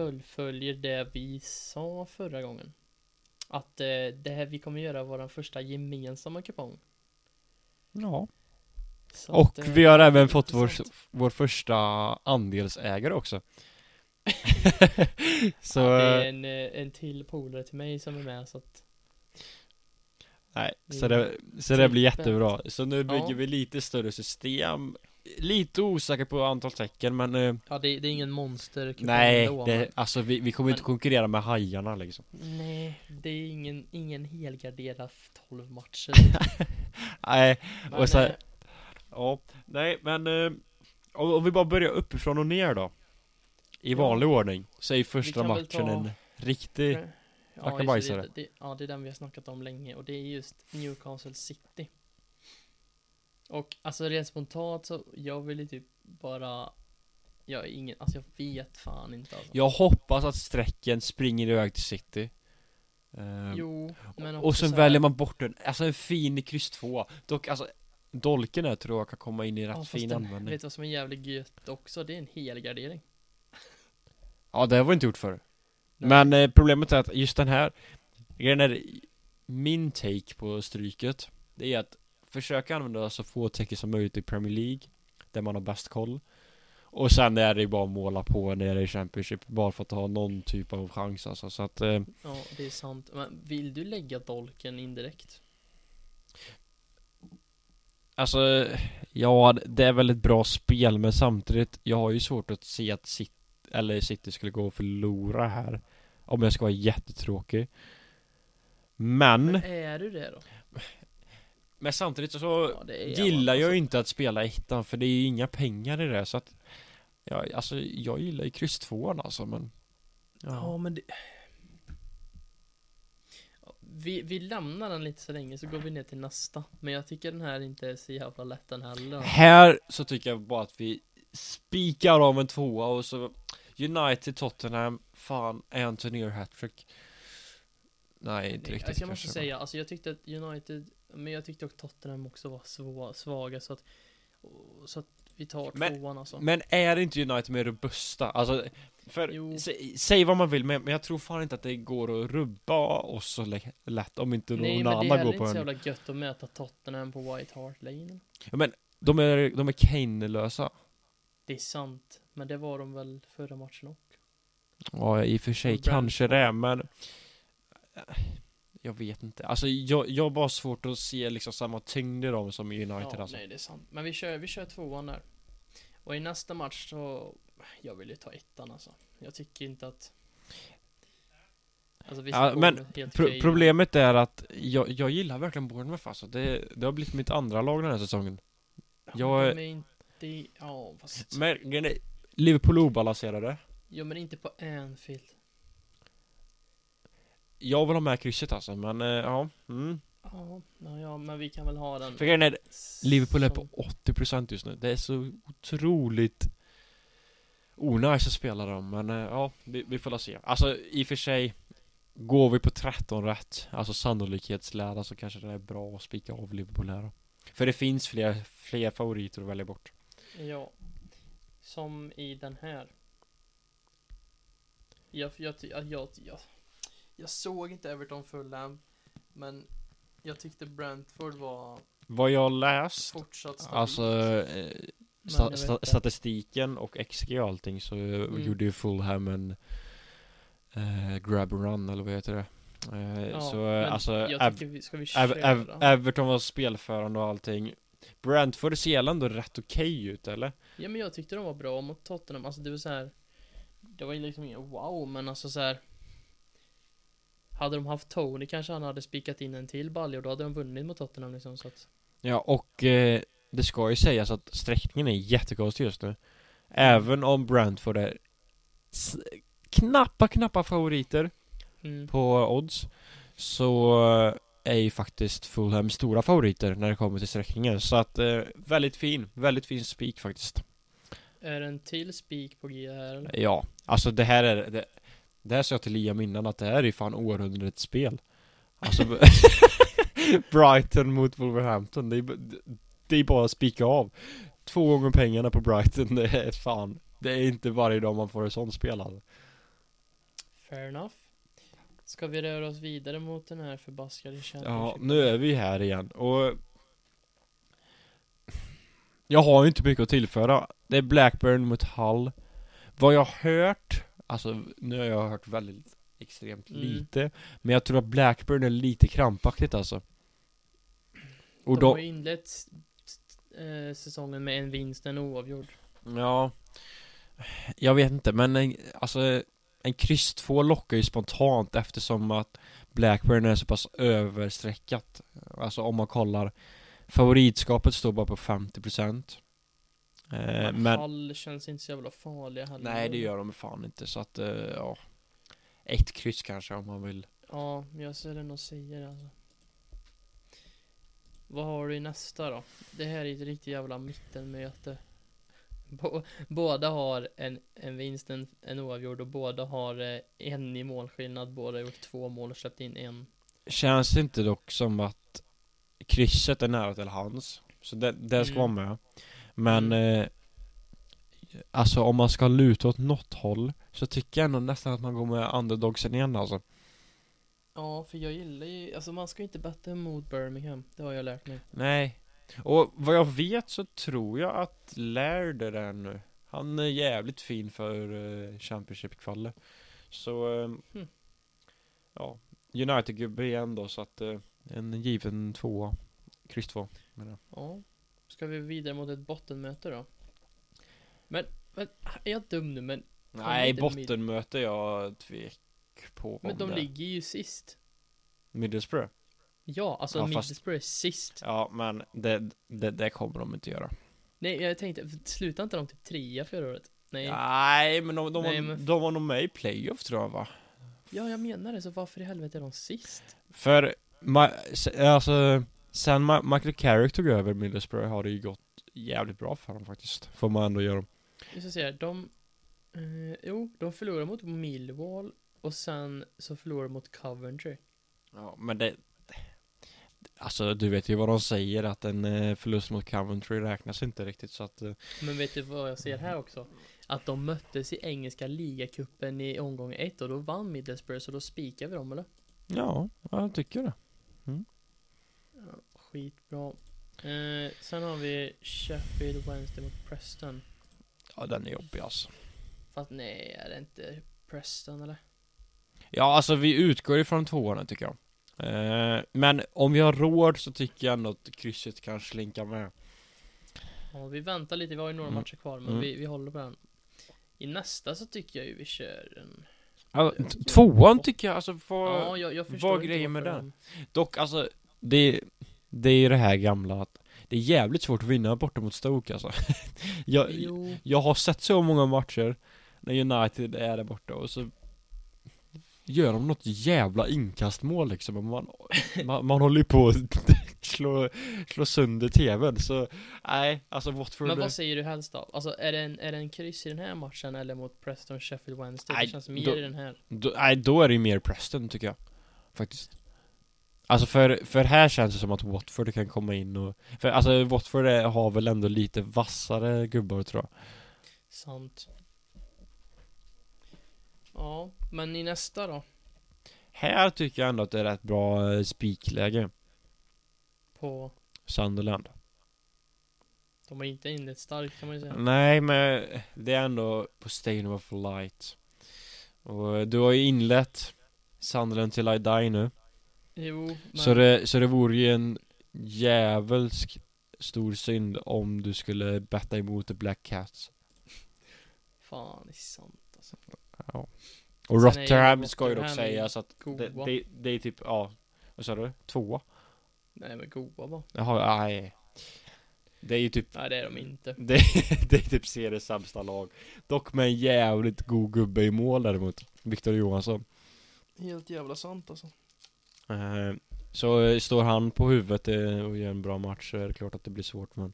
Fullföljer det vi sa förra gången. Att eh, det här vi kommer göra vår första gemensamma kupong. ja. Så Och att, eh, vi har även fått vår, vår första andelsägare också. så, Ja, det är eh, en, eh, en till polare till mig som är med så att nej, så det, så det blir trippelt. jättebra. Så nu bygger Ja. vi lite större system. Lite osäker på antal tecken men eh, Ja det, det är ingen monster Nej, ändå, det, men- alltså vi, vi kommer men- inte konkurrera med hajarna liksom. Nej, det är ingen, ingen helgarderad 12 matcher Nej, Men, och så här- eh, ja, nej men eh, om, vi bara börjar uppifrån och ner då. I Ja. vanlig ordning. Så är första matchen ta- en riktig... Ja, det, det, ja, det är den vi har snackat om länge och det är just Newcastle City. Och alltså rent spontant så, jag vill ju typ bara Jag är ingen, alltså jag vet fan inte alltså. Jag hoppas att strecken springer iväg till City. Eh, Jo, men och sen så här- väljer man bort en, alltså en fin kryss 2. Dock alltså, Dolken där tror jag kan komma in i rätt ja, fin den, användning. Vet du vad som är jävligt gött också? Det är en helgardering. Ja, det har vi inte gjort förr. Nej. Men eh, problemet är att just den här grejen är min take på stryket. Det är att försöka använda så få tecken som möjligt i Premier League. Där man har bäst koll. Och sen är det ju bara att måla på nere i Championship. Bara för att ha någon typ av chans alltså. Så att eh, Ja, det är sant. Men vill du lägga dolken indirekt? Alltså, ja det är väl ett bra spel men samtidigt Jag har ju svårt att se att City, eller City skulle gå och förlora här Om jag ska vara jättetråkig Men Men är du det då? Men samtidigt så Ja, gillar jag ju inte att spela ettan för det är ju inga pengar i det så att Ja, alltså jag gillar ju kryss tvåan alltså men Ja, Ja, men det... Vi, vi lämnar den lite så länge så går vi ner till nästa. Men jag tycker den här inte är så jävla lätt den heller. Här så tycker jag bara att vi spikar av en tvåa och så United, Tottenham, fan Anthony hattrick Nej, inte Nej, riktigt alltså jag måste kanske, säga, alltså jag tyckte att United, men jag tyckte också Tottenham också var svå, svaga så att, så att vi tar Men- tvåan alltså. Men är inte United mer robusta? Alltså, för, sä, säg vad man vill men, men jag tror fan inte att det går att rubba oss så lä- lätt om inte Nej någon men det är annan heller går på inte så jävla gött att möta Tottenham på White Hart Lane. ja, men de är, de är Kane-lösa Det är sant, men det var de väl förra matchen också. Ja, i och för sig kanske det är, men Jag vet inte, alltså jag, jag har bara svårt att se liksom samma tyngd i dem som i United ja, alltså nej det är sant. Men vi kör, vi kör tvåan där. Och i nästa match så, jag vill ju ta ettan alltså. Jag tycker inte att Alltså Ja, men Pro Problemet är att jag, jag gillar verkligen Bournemouth alltså. det, det har blivit mitt andra lag den här säsongen men- jag- Ja, de är inte, ja fast, Men Liverpool obalanserade ja men inte på Anfield. Jag vill ha med krysset alltså, men eh, ja mm. Ja, ja, men vi kan väl ha den För grejen är, Liverpool är på 80% just nu Det är så otroligt Onajs att spela dem, men eh, ja, vi, vi får la se Alltså i och för sig Går vi på 13 rätt, alltså sannolikhetslära så kanske det är bra att spika av Liverpool här då. För det finns fler, fler favoriter att välja bort Ja. Som i den här. Jag, jag, jag, jag, jag, såg inte Everton Fulham. Men jag tyckte Brentford var Vad jag läst fortsatt stabilt. Alltså eh, sta, sta, inte. statistiken och XG och allting så Mm. gjorde ju Fulham en eh, grab run eller vad heter det? Eh, Ja, så alltså jag Ev- tycker vi, ska vi Ev- köra? Ev- Everton var spelförande och allting Brentford ser ändå rätt okej ut eller? Ja men jag tyckte de var bra mot Tottenham. Alltså det var så här. Det var ju liksom ingen wow men alltså så här. Hade de haft Tony kanske han hade spikat in en till balja och då hade de vunnit mot Tottenham liksom så att Ja, och eh, det ska ju sägas att sträckningen är jättekonstig just nu. Även om Brentford är knappa, knappa favoriter mm. på odds så är ju faktiskt Fulham stora favoriter när det kommer till sträckningen. Så att eh, väldigt fin, väldigt fin spik faktiskt. Är det en till spik på G här eller? Ja, alltså det här är det, det här sa jag till Liam innan att det här är ju fan århundradets spel. Alltså Brighton mot Wolverhampton, det är, det är bara att spika av. Två gånger pengarna på Brighton, det är fan Det är inte varje dag man får ett sånt spel alltså. Fair enough. Ska vi röra oss vidare mot den här förbaskade Ja, Championship? nu är vi här igen och Jag har ju inte mycket att tillföra Det är Blackburn mot Hull Vad jag har hört Alltså nu har jag hört väldigt extremt Mm. lite Men jag tror att Blackburn är lite krampaktigt alltså Och de har då, ju inlett eh, säsongen med en vinst, en oavgjord. ja Jag vet inte men en, alltså En kryss 2 lockar ju spontant eftersom att Blackburn är så pass överstreckat Alltså om man kollar Favoritskapet står bara på 50% eh, Men Hall känns inte så jävla farliga heller. Nej det gör de fan inte så att, eh, ja Ett kryss kanske om man vill Ja, men jag ser den och säger alltså. Vad har du i nästa då? Det här är ett riktigt jävla mittenmöte. Bå- båda har en, en vinst, en, en oavgjord och båda har eh, en i målskillnad. Båda har gjort två mål och släppt in en. Känns det inte dock som att Krysset är nära till hans Så det, det ska Mm. vara med Men Mm. eh, Alltså om man ska luta åt något håll Så tycker jag ändå nästan att man går med underdogsen igen alltså Ja, för jag gillar ju, alltså man ska ju inte betta emot Birmingham. Det har jag lärt mig. Nej Och vad jag vet så tror jag att Laird är där nu Han är jävligt fin för uh, Championship-kvalet Så eh, Hmm. Ja United-gubbe igen då så att eh, En given tvåa Kryss två menar jag. Ja. Ska vi vidare mot ett bottenmöte då? Men, men är jag dum nu men, Nej bottenmöte jag tvek på men de det. ligger ju sist. Middlesbrough Ja, alltså Ja, fast- Middlesbrough är sist. Ja men det, det, det kommer de inte göra Nej, jag tänkte, sluta inte de typ trea förra året? Nej. Ja. Nej men de, de, Nej, var, men- de var nog med i playoff tror jag va? jag menar det, så varför i helvete är de sist? För, ma, alltså Sen ma, Michael Carrick tog över Middlesbrough har det ju gått jävligt bra för dem faktiskt Får man ändå göra Vi ska se, de, eh, jo, de förlorar mot Millwall och sen så förlorar de mot Coventry. Ja men det Alltså du vet ju vad de säger att en eh, förlust mot Coventry räknas inte riktigt så att eh, Men vet du vad jag ser här också? Att de möttes i engelska ligacupen i omgång ett och då vann Middlesbrough så då spikar vi dem eller? Ja, jag tycker det skitbra. Eh, sen har vi Sheffield Wednesday mot Preston. Ja den är jobbig alltså Fast nej, är det inte Preston eller? Ja, alltså vi utgår ifrån tvåorna tycker jag. Eh, men om vi har råd så tycker jag ändå att krysset kan slinka med. Ja, vi väntar lite, vi har ju några Mm. matcher kvar men Mm. vi, vi håller på den. I nästa så tycker jag ju vi kör en... Alltså, tvåan tycker jag alltså får... Ja, jag, jag förstår vad grejen med den? de- Dock alltså, det, det är ju det här gamla att det är jävligt svårt att vinna borta mot Stoke alltså. jag, Jo, jag har sett så många matcher när United är där borta och så gör de något jävla inkastmål liksom man, man, man håller ju på att slå, slå sönder tvn så nej, alltså Watford men vad säger du helst då? Alltså är det, en, är det en kryss i den här matchen eller mot Preston Sheffield Wednesday? Nej, det känns mer då- i den här. Då, nej, då är det ju mer Preston tycker jag. Faktiskt. Alltså för, för här känns det som att Watford kan komma in och... För alltså Watford är, har väl ändå lite vassare gubbar tror jag. Sant. Ja, men i nästa då? Här tycker jag ändå att det är rätt bra eh, spikläge. På... Sunderland. De har inte inlett starkt kan man ju säga. Nej men det är ändå på Stadium of Light. Och du har ju inlett Sunderland till I Die nu. Jo, men... Så det, så det vore ju en djävulsk stor synd om du skulle betta emot The Black Cats. Fan, det är sant alltså. Ja. Och Rotterdam ska ju dock sägas att det, det, det är typ, ja, vad sa du? Tvåa? Nej men goa bara. Jaha, nej. Det är ju typ, Nej det är de inte. det, det är typ seriens sämsta lag. Dock med en jävligt god gubbe i mål däremot. Viktor Johansson. Helt jävla sant alltså. Eh, Så eh, står han på huvudet eh, och gör en bra match så är det klart att det blir svårt men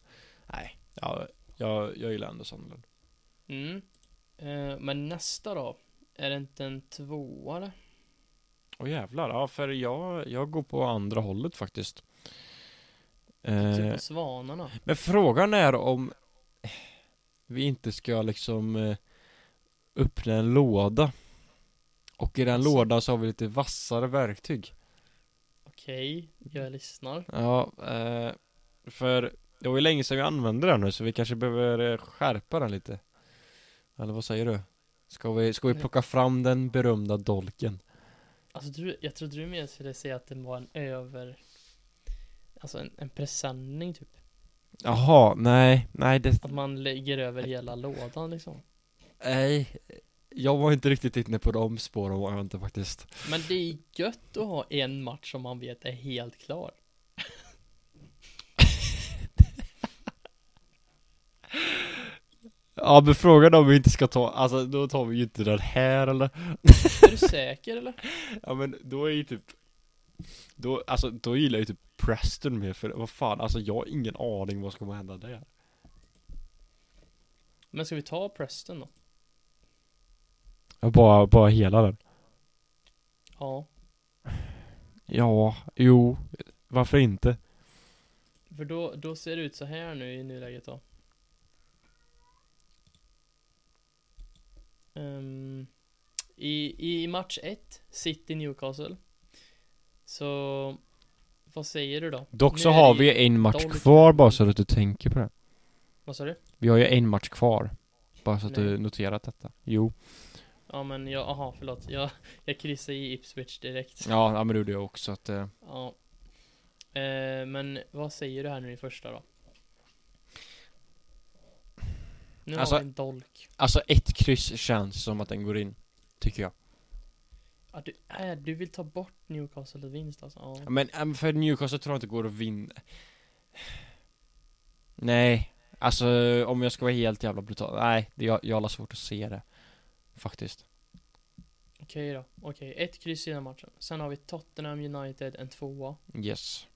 Nej, ja, jag, jag gillar ändå Sunderland Mm. Eh, men nästa då? Är det inte en tvåa eller? Åh jävlar, ja för jag, jag går på andra hållet faktiskt Typ eh, på Svanarna. Men frågan är om Vi inte ska liksom Öppna en låda Och i den Alltså. lådan så har vi lite vassare verktyg Okej, jag lyssnar. Ja, eh, för det var ju länge sedan vi använde den nu så vi kanske behöver eh, skärpa den lite Eller vad säger du? Ska vi, ska vi plocka fram den berömda dolken? Alltså du, jag trodde du mer skulle säga att det var en över... Alltså en, en presenning typ. Jaha, nej, nej det, Att man lägger över hela lådan liksom. nej Jag var inte riktigt inne på de spåren var jag inte faktiskt Men det är gött att ha en match som man vet är helt klar. Ja men frågan om vi inte ska ta, alltså då tar vi ju inte den här eller? Är du säker eller? Ja men då är ju typ Då, alltså då gillar jag ju typ Preston mer för vad fan, alltså jag har ingen aning vad som kommer hända där Men ska vi ta Preston då? Bara, bara hela den Ja. Ja, jo, varför inte? För då, då ser det ut så här nu i nuläget då. Ehm, i, I match 1, City Newcastle. Så, vad säger du då? Dock så har vi en match kvar bara så att du tänker på det Vad sa du? Vi har ju en match kvar Bara så att Nej. du noterat detta Jo Ja men jag, aha förlåt. Jag, jag kryssade i Ipswich direkt. Ja, ja men det gjorde jag också att eh, Ja. Eh, men vad säger du här nu i första då? Nu Alltså- har vi en dolk. Alltså ett kryss känns som att den går in Tycker jag Ja, du, äh, du vill ta bort Newcastle vinst alltså? Ja. Men äm, för Newcastle tror jag inte går att vinna Nej Alltså om jag ska vara helt jävla brutal Nej, det, jag, jag har svårt att se det Faktiskt Okej då. Okej, ett kryss i den matchen. Sen har vi Tottenham United, en tvåa. Yes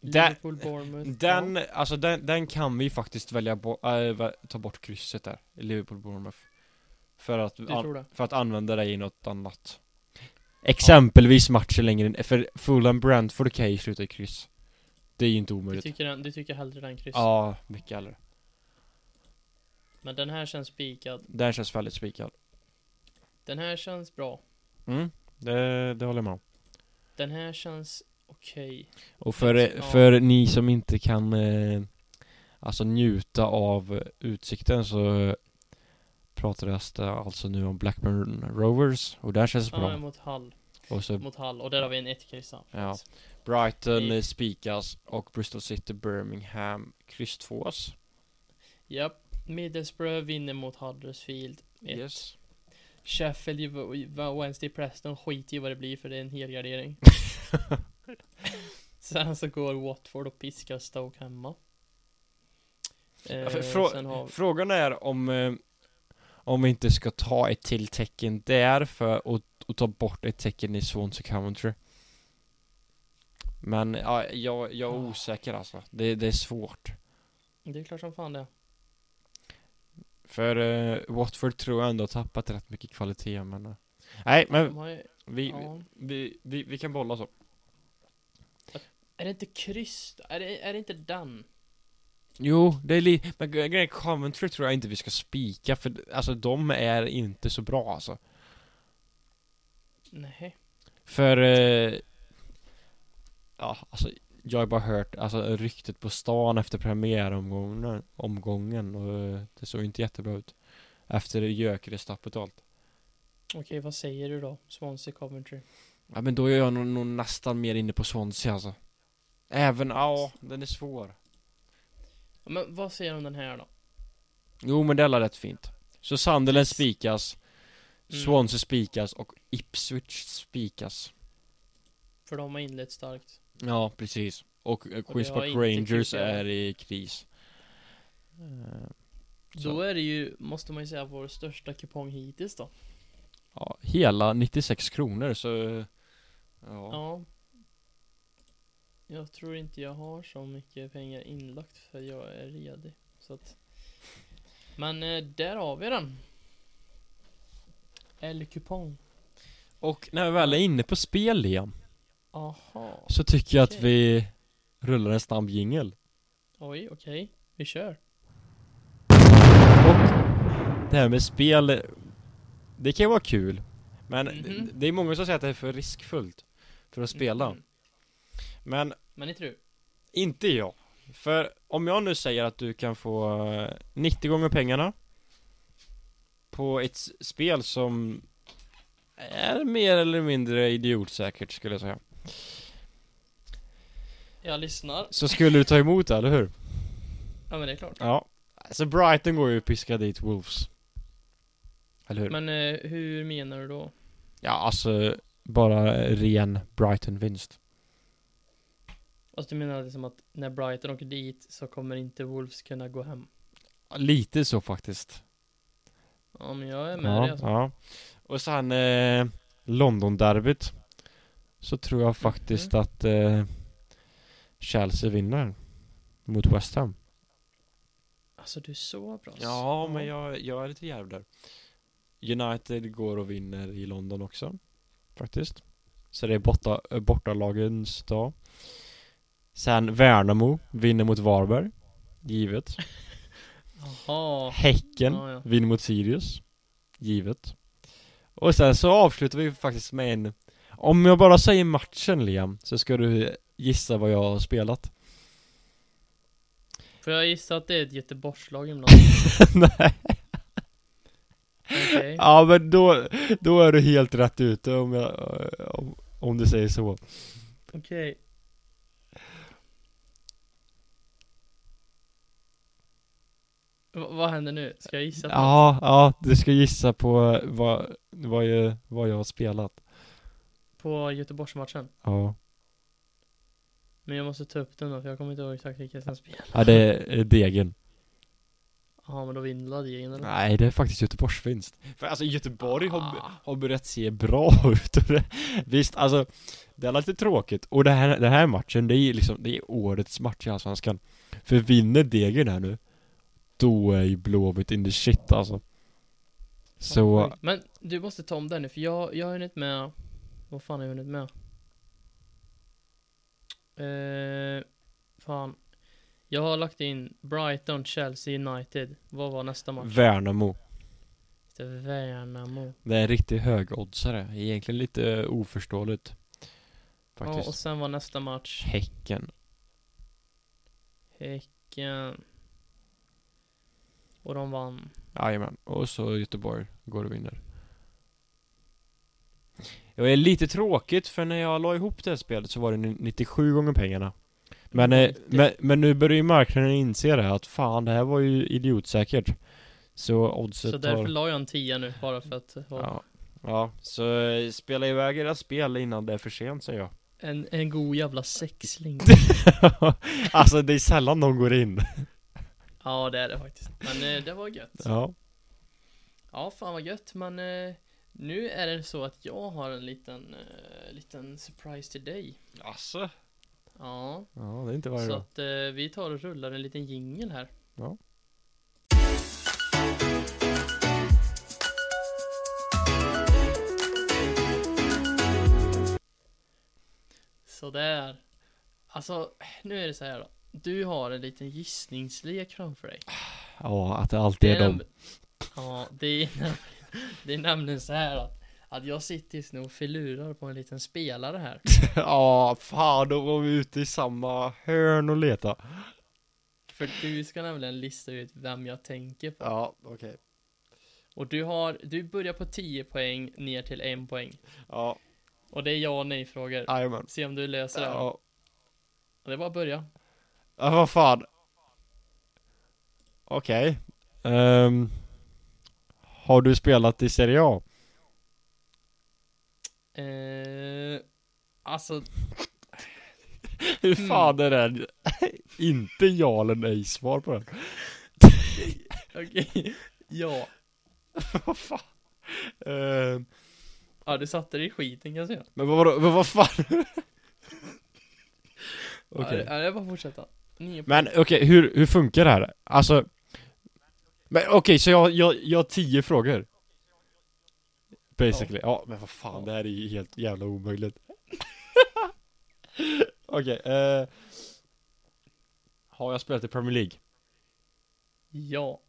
Den, Liverpool Bournemouth. den, alltså den, den kan vi faktiskt välja bo, äh, ta bort krysset där Liverpool Bournemouth För att, an, det? för att använda det i något annat Exempelvis matchen längre för Fulham Brentford kan ju sluta i kryss Det är ju inte Du omöjligt tycker, den, du tycker hellre den kryss? Ja, mycket hellre Men den här känns spikad. Den känns väldigt spikad Den här känns bra. Mm, det, det håller jag med om Den här känns okej. Och för, Ja. för ni som inte kan eh, Alltså njuta av utsikten så Pratas det alltså nu om Blackburn Rovers och där känns det Ja, bra mot Hall. Och så Mot Hall. Och där har vi en ett kryss Ja. Brighton eh, spikas och Bristol City Birmingham kryss tvås Japp. Middlesbrough vinner mot Huddersfield. Ett. Yes Sheffield, Wednesday Preston, skit i vad det blir för det är en helgardering. Sen så går Watford och piskar Stoke hemma. Eh, för- frå- har Frågan är om eh, Om vi inte ska ta ett till tecken där för att, att ta bort ett tecken i Swansea Coventry Men ja, jag, jag är osäker alltså det, det är svårt det är klart som fan det. För eh, Watford tror jag ändå har tappat rätt mycket kvalitet men eh, Nej men ju, vi, ja. vi, vi, vi kan bolla så Är det inte kryss? Är det, är det inte den? Jo, det är lite, men gre- grejen Coventry tror jag inte vi ska spika för alltså de är inte så bra alltså Nej. För eh, Ja, alltså Jag har bara hört, alltså ryktet på stan efter premiäromgången Omgången och eh, det såg inte jättebra ut Efter Gyökeres-tappet och allt Okej, vad säger du då? Swansea Coventry. Ja men då är jag nog, nog nästan mer inne på Swansea alltså Även, ja, den är svår Ja, Men vad säger du om den här då? Jo men det är rätt fint Så Sunderland spikas Mm. Swansea spikas och Ipswich spikas. För de har inlett starkt. Ja, precis. Och eh, Queens Park Rangers är i kris. Eh, så, Då är det ju, måste man ju säga, vår största kupong hittills då. ja, hela 96 kronor så... Ja. Ja. Jag tror inte jag har så mycket pengar inlagt för jag är redig. Så att. Men eh, där har vi den. Eller kupong. Och när vi väl är inne på spel Liam, Aha. så tycker jag att vi rullar en snabb jingel. Oj, okej. Vi kör. Och det här med spel, det kan ju vara kul. Men Mhm. det är många som säger att det är för riskfullt för att spela. Mm. Men Men inte du? inte jag. För om jag nu säger att du kan få eh, 90 gånger pengarna på ett spel som är mer eller mindre idiotsäkert skulle jag säga. Jag lyssnar. Så skulle du ta emot det, eller hur? Ja men det är klart. Ja. Alltså Brighton går ju att piska dit Wolves. Eller hur? Men eh, hur menar du då? Ja, alltså bara ren Brighton-vinst. Alltså du menar liksom att när Brighton åker dit så kommer inte Wolves kunna gå hem? Lite så faktiskt. Ja men jag är med Ja, dig alltså. ja. Och sen eh, London-derbyt. Så tror jag faktiskt Mhm. att eh, Chelsea vinner. Mot West Ham. Alltså du är så bra. Ja, men jag, jag är lite djärv där. United går och vinner i London också. Faktiskt. Så det är borta, eh, bortalagens dag. Sen Värnamo vinner mot Varberg. Givet. Jaha. Häcken Ja, ja. vinner mot Sirius. Givet. Och sen så avslutar vi faktiskt med en Om jag bara säger matchen Liam Så ska du gissa vad jag har spelat Får jag gissa att det är ett Göteborgslag ibland? Nej Okej. Ja men då Då är du helt rätt ute om jag Om, om du säger så Okej. Va- vad händer nu? Ska jag gissa? på? Ja, ja du ska gissa på vad, vad, jag, vad jag har spelat På Göteborgsmatchen? Ja Men jag måste ta upp den då, för jag kommer inte ihåg exakt vilka som spelar. Ja det är Degen Ja, men då vinner Ladegen eller? Nej det är faktiskt Göteborgsvinst För alltså Göteborg har, Ah. har börjat se bra ut Visst alltså Det är lite tråkigt och det här, den här matchen det är liksom Det är årets match i Allsvenskan För vinner Degen här nu Då är ju Blåvitt in the shit alltså Så Men du måste ta om den nu, för jag, jag har hunnit med Vad fan har jag hunnit med? Eh, fan. Jag har lagt in Brighton, Chelsea, United. Vad var nästa match? Värnamo. Det är Värnamo. Det är en riktigt hög oddsare Egentligen lite oförståeligt Ja, och Faktiskt sen var nästa match? Häcken. Häcken. Och de vann. Jajamän, och så Göteborg går och vinner Det är lite tråkigt för när jag la ihop det här spelet så var det 97 gånger pengarna. Men, eh, 90. men, men nu börjar ju marknaden inse det att fan det här var ju idiotsäkert. Så oddset Så därför har... la jag en tia nu bara för att ha Ja, ja, så eh, spela iväg era spel innan det är för sent säger jag. En, en god jävla sexling. Alltså det är sällan de går in. Ja det är det faktiskt. Men eh, det var gött. Ja, Ja, fan vad gött, men eh, nu är det så att jag har en liten, eh, liten surprise till dig. alltså Ja, Ja, det är inte varje så dag att eh, vi tar och rullar en liten jingel här. Ja. Sådär. Alltså, nu är det så här då. Du har en liten gissningslek framför dig. Ja, att det alltid är dem Ja, det är, nämligen, det är nämligen så här att, att jag sitter just nu och filurar på en liten spelare här. Ja, fan då var vi ute i samma hörn och leta För du ska nämligen lista ut vem jag tänker på. Ja, okej Och du har, du börjar på 10 poäng ner till 1 poäng. Ja, Och det är ja och nej frågor. jajamän Se om du löser det. Ja, Och det är bara att börja. ja vad fan Okej Ehm, Har du spelat i Serie A? Eh, alltså, Hur fan är det? Inte ja eller nej svar på den. okej. Ja. Vad fan? Eh, Ja, du satte dig i skiten kan jag säga. men vad, vad, vad fan? Okej. Ja, jag bara fortsätta. Nio Men okej, hur, hur funkar det här? Alltså Men okej, så jag, jag, jag har tio frågor Basically, ja. men vad fan, det här är ju helt jävla omöjligt Okej, eh Har jag spelat i Premier League? Ja.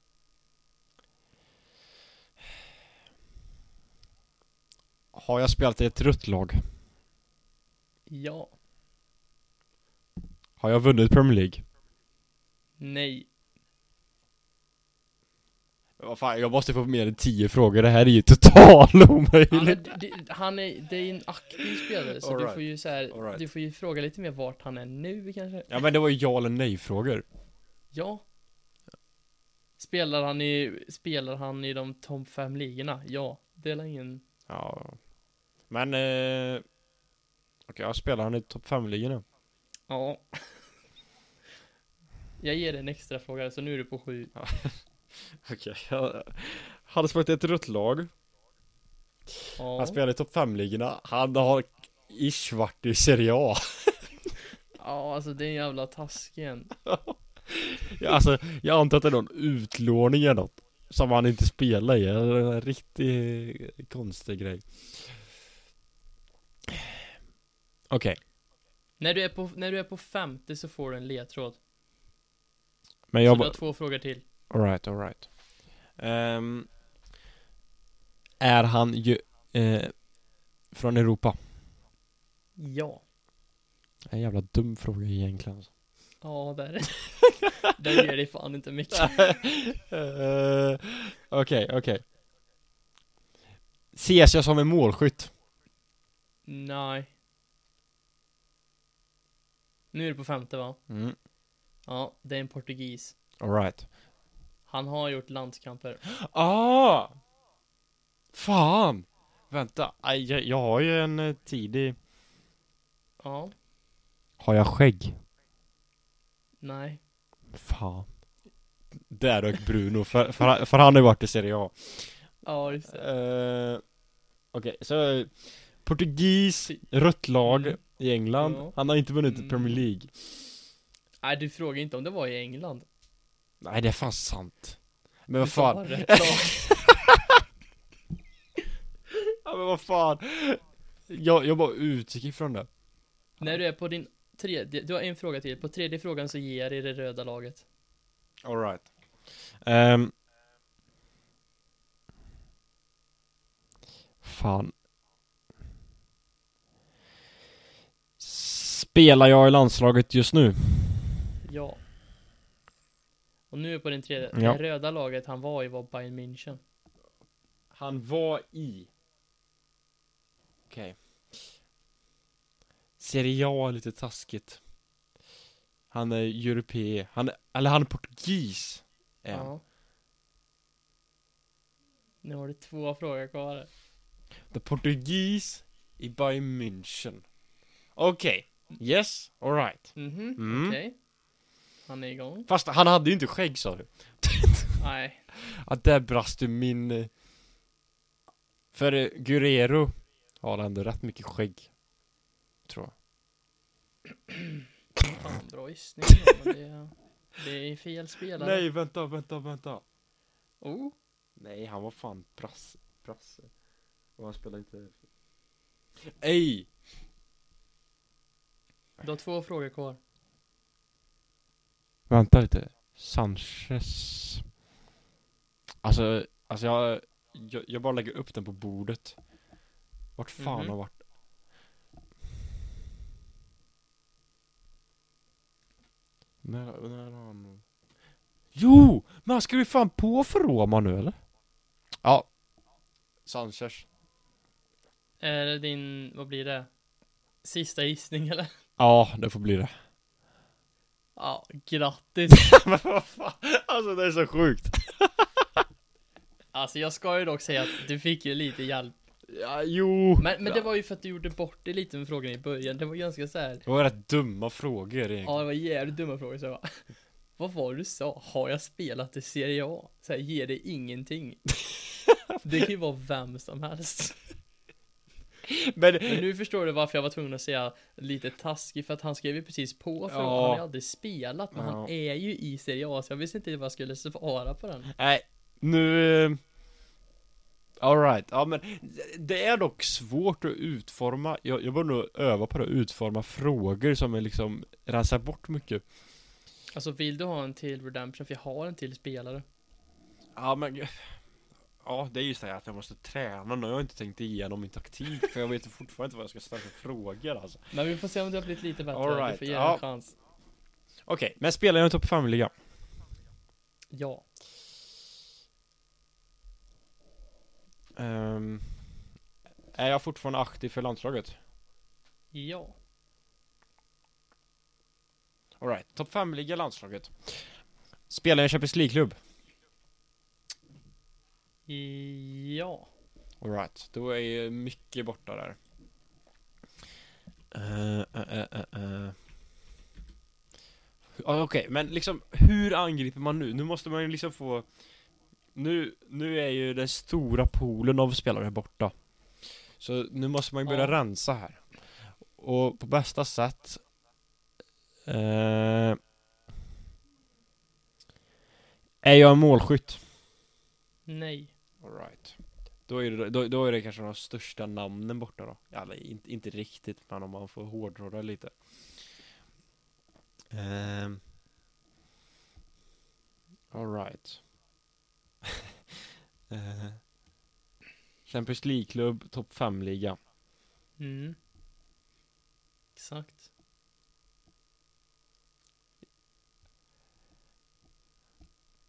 Har jag spelat i ett rött lag? Ja. Har jag vunnit Premier League? Nej. Vad fan, jag måste få mer än tio frågor, det här är ju total omöjligt det, det, han är, det är en aktiv spelare så All du right. får ju så här, right. du får ju fråga lite mer vart han är nu kanske. Ja men det var ju ja eller nej frågor Ja. Spelar han i, spelar han i de topp fem ligorna? Ja. Det är ingen, Ja Men eh Okej, jag spelar han i topp 5-ligorna? ja. Jag ger dig en extra fråga så nu är du på sju. Okej, jag hade i ett rött lag Ja. Han spelar i topp 5-ligorna Han har ish varit i Serie A Ja, alltså det är en jävla task igen. ja, Alltså, jag antar att det är någon utlåning eller något Som han inte spelar i, eller en riktigt konstig grej Okej, När du är på, när du är på femte så får du en ledtråd. men Så jag du har två frågor till. Alright, alright Ehm, Är han ju eh, från Europa? Ja. En jävla dum fråga egentligen. Ja, där. där ger dig fan inte mycket. Eh, Okej, okej Ses jag som en målskytt? Nej. Nu är du på femte va? Mm. Ja, det är en portugis. Alright Han har gjort landskamper. Ah! Fan! Vänta, aj, jag, jag har ju en eh, tidig Ja. Har jag skägg? Nej. Fan Där rök Bruno, för, för, han- för han har ju varit i Serie A Ja, just det. uh, Okej, så Portugis, rött lag Mm. i England Ja. Han har inte vunnit Mm. Premier League Nej, du frågar inte om det var i England. Nej det är fan sant Men vad fan. Ja men vad fan Jag, jag bara utgick ifrån det När du är på din tredje, du har en fråga till. På tredje frågan så ger jag dig det röda laget. Alright um, Fan Spelar jag i landslaget just nu? Ja. Och nu är på din tredje. Ja. Det röda laget han var i var Bayern München. Han var i Okej Serie A är lite taskigt Han är europe Han är, eller han är portugis är han. Ja. Nu har du två frågor kvar. The portugis i Bayern München Okej Yes, alright Mhm, Mm. okej. Han är igång. Fast han hade ju inte skägg sa du Nej. Ja, där brast du min eh, För eh, Guerrero har ändå rätt mycket skägg Tror jag Fan, bra gissning men det, är- det är fel spelare. Nej, vänta, vänta, vänta Oh. Nej, han var fan brasse, brasse Och han spelade inte Ej! Du har två frågor kvar. Vänta lite Sanchez Alltså, alltså jag, jag, jag bara lägger upp den på bordet Vart fan Mhm. har varit När, när har han Jo! Men han ska vi fan på för Roma nu eller? Ja Sanchez Är det din, vad blir det? Sista gissning eller? Ja, det får bli det Ja, grattis. Men vad fan, alltså det är så sjukt Alltså jag ska ju dock säga att du fick ju lite hjälp. Ja, jo. Men, men det var ju för att du gjorde bort det lite med frågan i början. Det var ganska så här. Det var rätt dumma frågor egentligen. Ja, det var jävligt dumma frågor. Så jag bara, vad var det du sa? Har jag spelat i Serie A? Så här, ger det ingenting? det kan ju vara vem som helst. Men, Men nu förstår du varför jag var tvungen att säga lite taskig, för att han skrev ju precis på för Ja. han har ju aldrig spelat, men Ja. han är ju i Serie A, så jag visste inte vad jag skulle svara på den. nej, nu... eh, Alright, ja men det är dock svårt att utforma, jag, jag borde nog öva på att utforma frågor som är liksom, rensar bort mycket. Alltså vill du ha en till Redemption? För jag har en till spelare. Ja men Ja det är ju så här att jag måste träna nu, jag har inte tänkt igenom min taktik för jag vet fortfarande inte vad jag ska ställa för frågor alltså Men vi får se om det har blivit lite bättre. All du right, får ge ja. en chans. Okej, men spelar jag en topp 5-liga? Ja. Ehm, är jag fortfarande aktiv för landslaget? Ja. Alright, topp 5-liga landslaget Spelar jag i Champions League-klubb? Ja. Alright, då är ju mycket borta där eh, eh. Ja, Okej, men liksom hur angriper man nu? Nu måste man ju liksom få Nu, nu är ju den stora poolen av spelare borta Så nu måste man ju börja Ja. rensa här Och på bästa sätt eh, Är jag en målskytt? Nej. Alright. Då är, det, då, då är det kanske de största namnen borta då. Eller inte, inte riktigt, men om man får hårdra det lite. Um, Alright. uh, Champions League-klubb, topp 5-liga. Mm. Exakt.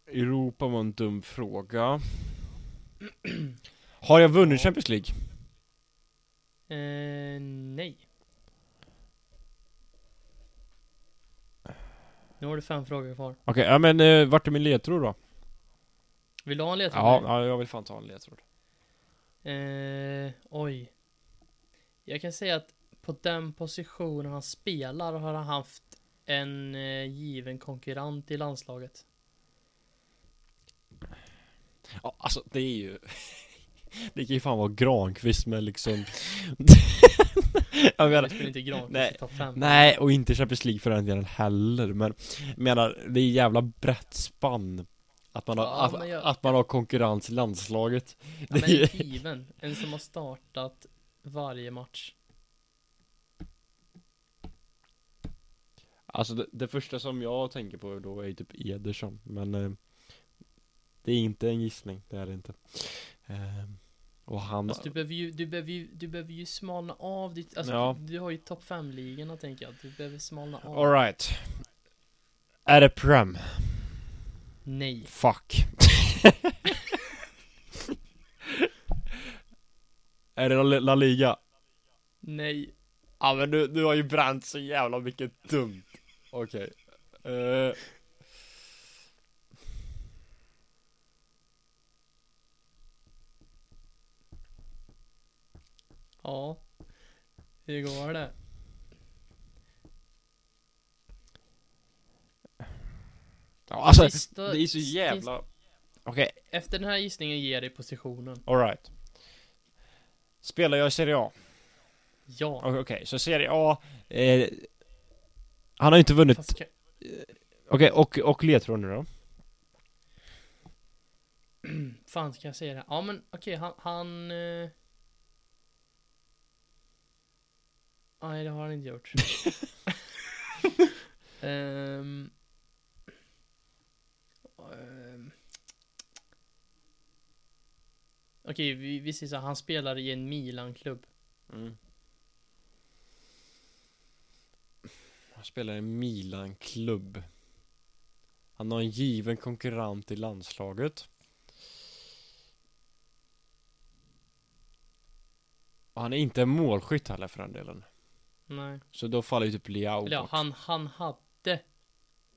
Europa var en dum fråga. Har jag vunnit Champions League? Eh, nej. Nu har du fem frågor kvar. Okej, ja men uh, vart är min ledtråd då? Vill du ha en ledtråd? Ja, ja, jag vill fan ta en ledtråd. Eh, oj. Jag kan säga att på den positionen han spelar har han haft en eh, given konkurrent i landslaget. Ja, alltså det är ju Det kan ju fan vara Granqvist med liksom Jag menar inte Granqvist nej, i topp fem. Nej, och inte Champions League för den delen heller Men jag menar, det är jävla brett spann Att man har, Ja, att, jag- att man har konkurrens i landslaget Ja, det men är- given. En som har startat varje match. Alltså det, det första som jag tänker på då är ju typ Ederson Men eh, Det är inte en gissning, det är det inte eh, Och han Alltså, du, behöver ju, du, behöver ju, du behöver ju smalna av ditt, alltså, Ja. du har ju topp 5-ligorna tänker jag. Du behöver smalna av. Alright Är det Prem? Nej. Fuck Är det La- Liga? Nej. Ja men du, du har ju bränt så jävla mycket dumt Okej Eh, Ja. Hur går det? ja, Alltså Sista- det är så jävla Okej, Efter den här gissningen ger dig positionen. alright Spelar jag i Serie A? Ja. Okej, okej, så Serie A eh, Han har ju inte vunnit Fast kan, Okej, och, och ledtråd nu då? fan ska jag säga det? Ja men okej, han, han... Eh... Nej, det har han inte gjort. Ehm. Ehm. Okej, vi, vi säger så här, han spelar i en Milan-klubb. Mm. Han spelar i en Milan-klubb Han har en given konkurrent i landslaget Och han är inte en målskytt heller för den delen Nej. Så då faller ju typ Leao Eller ja, bort. han, han hade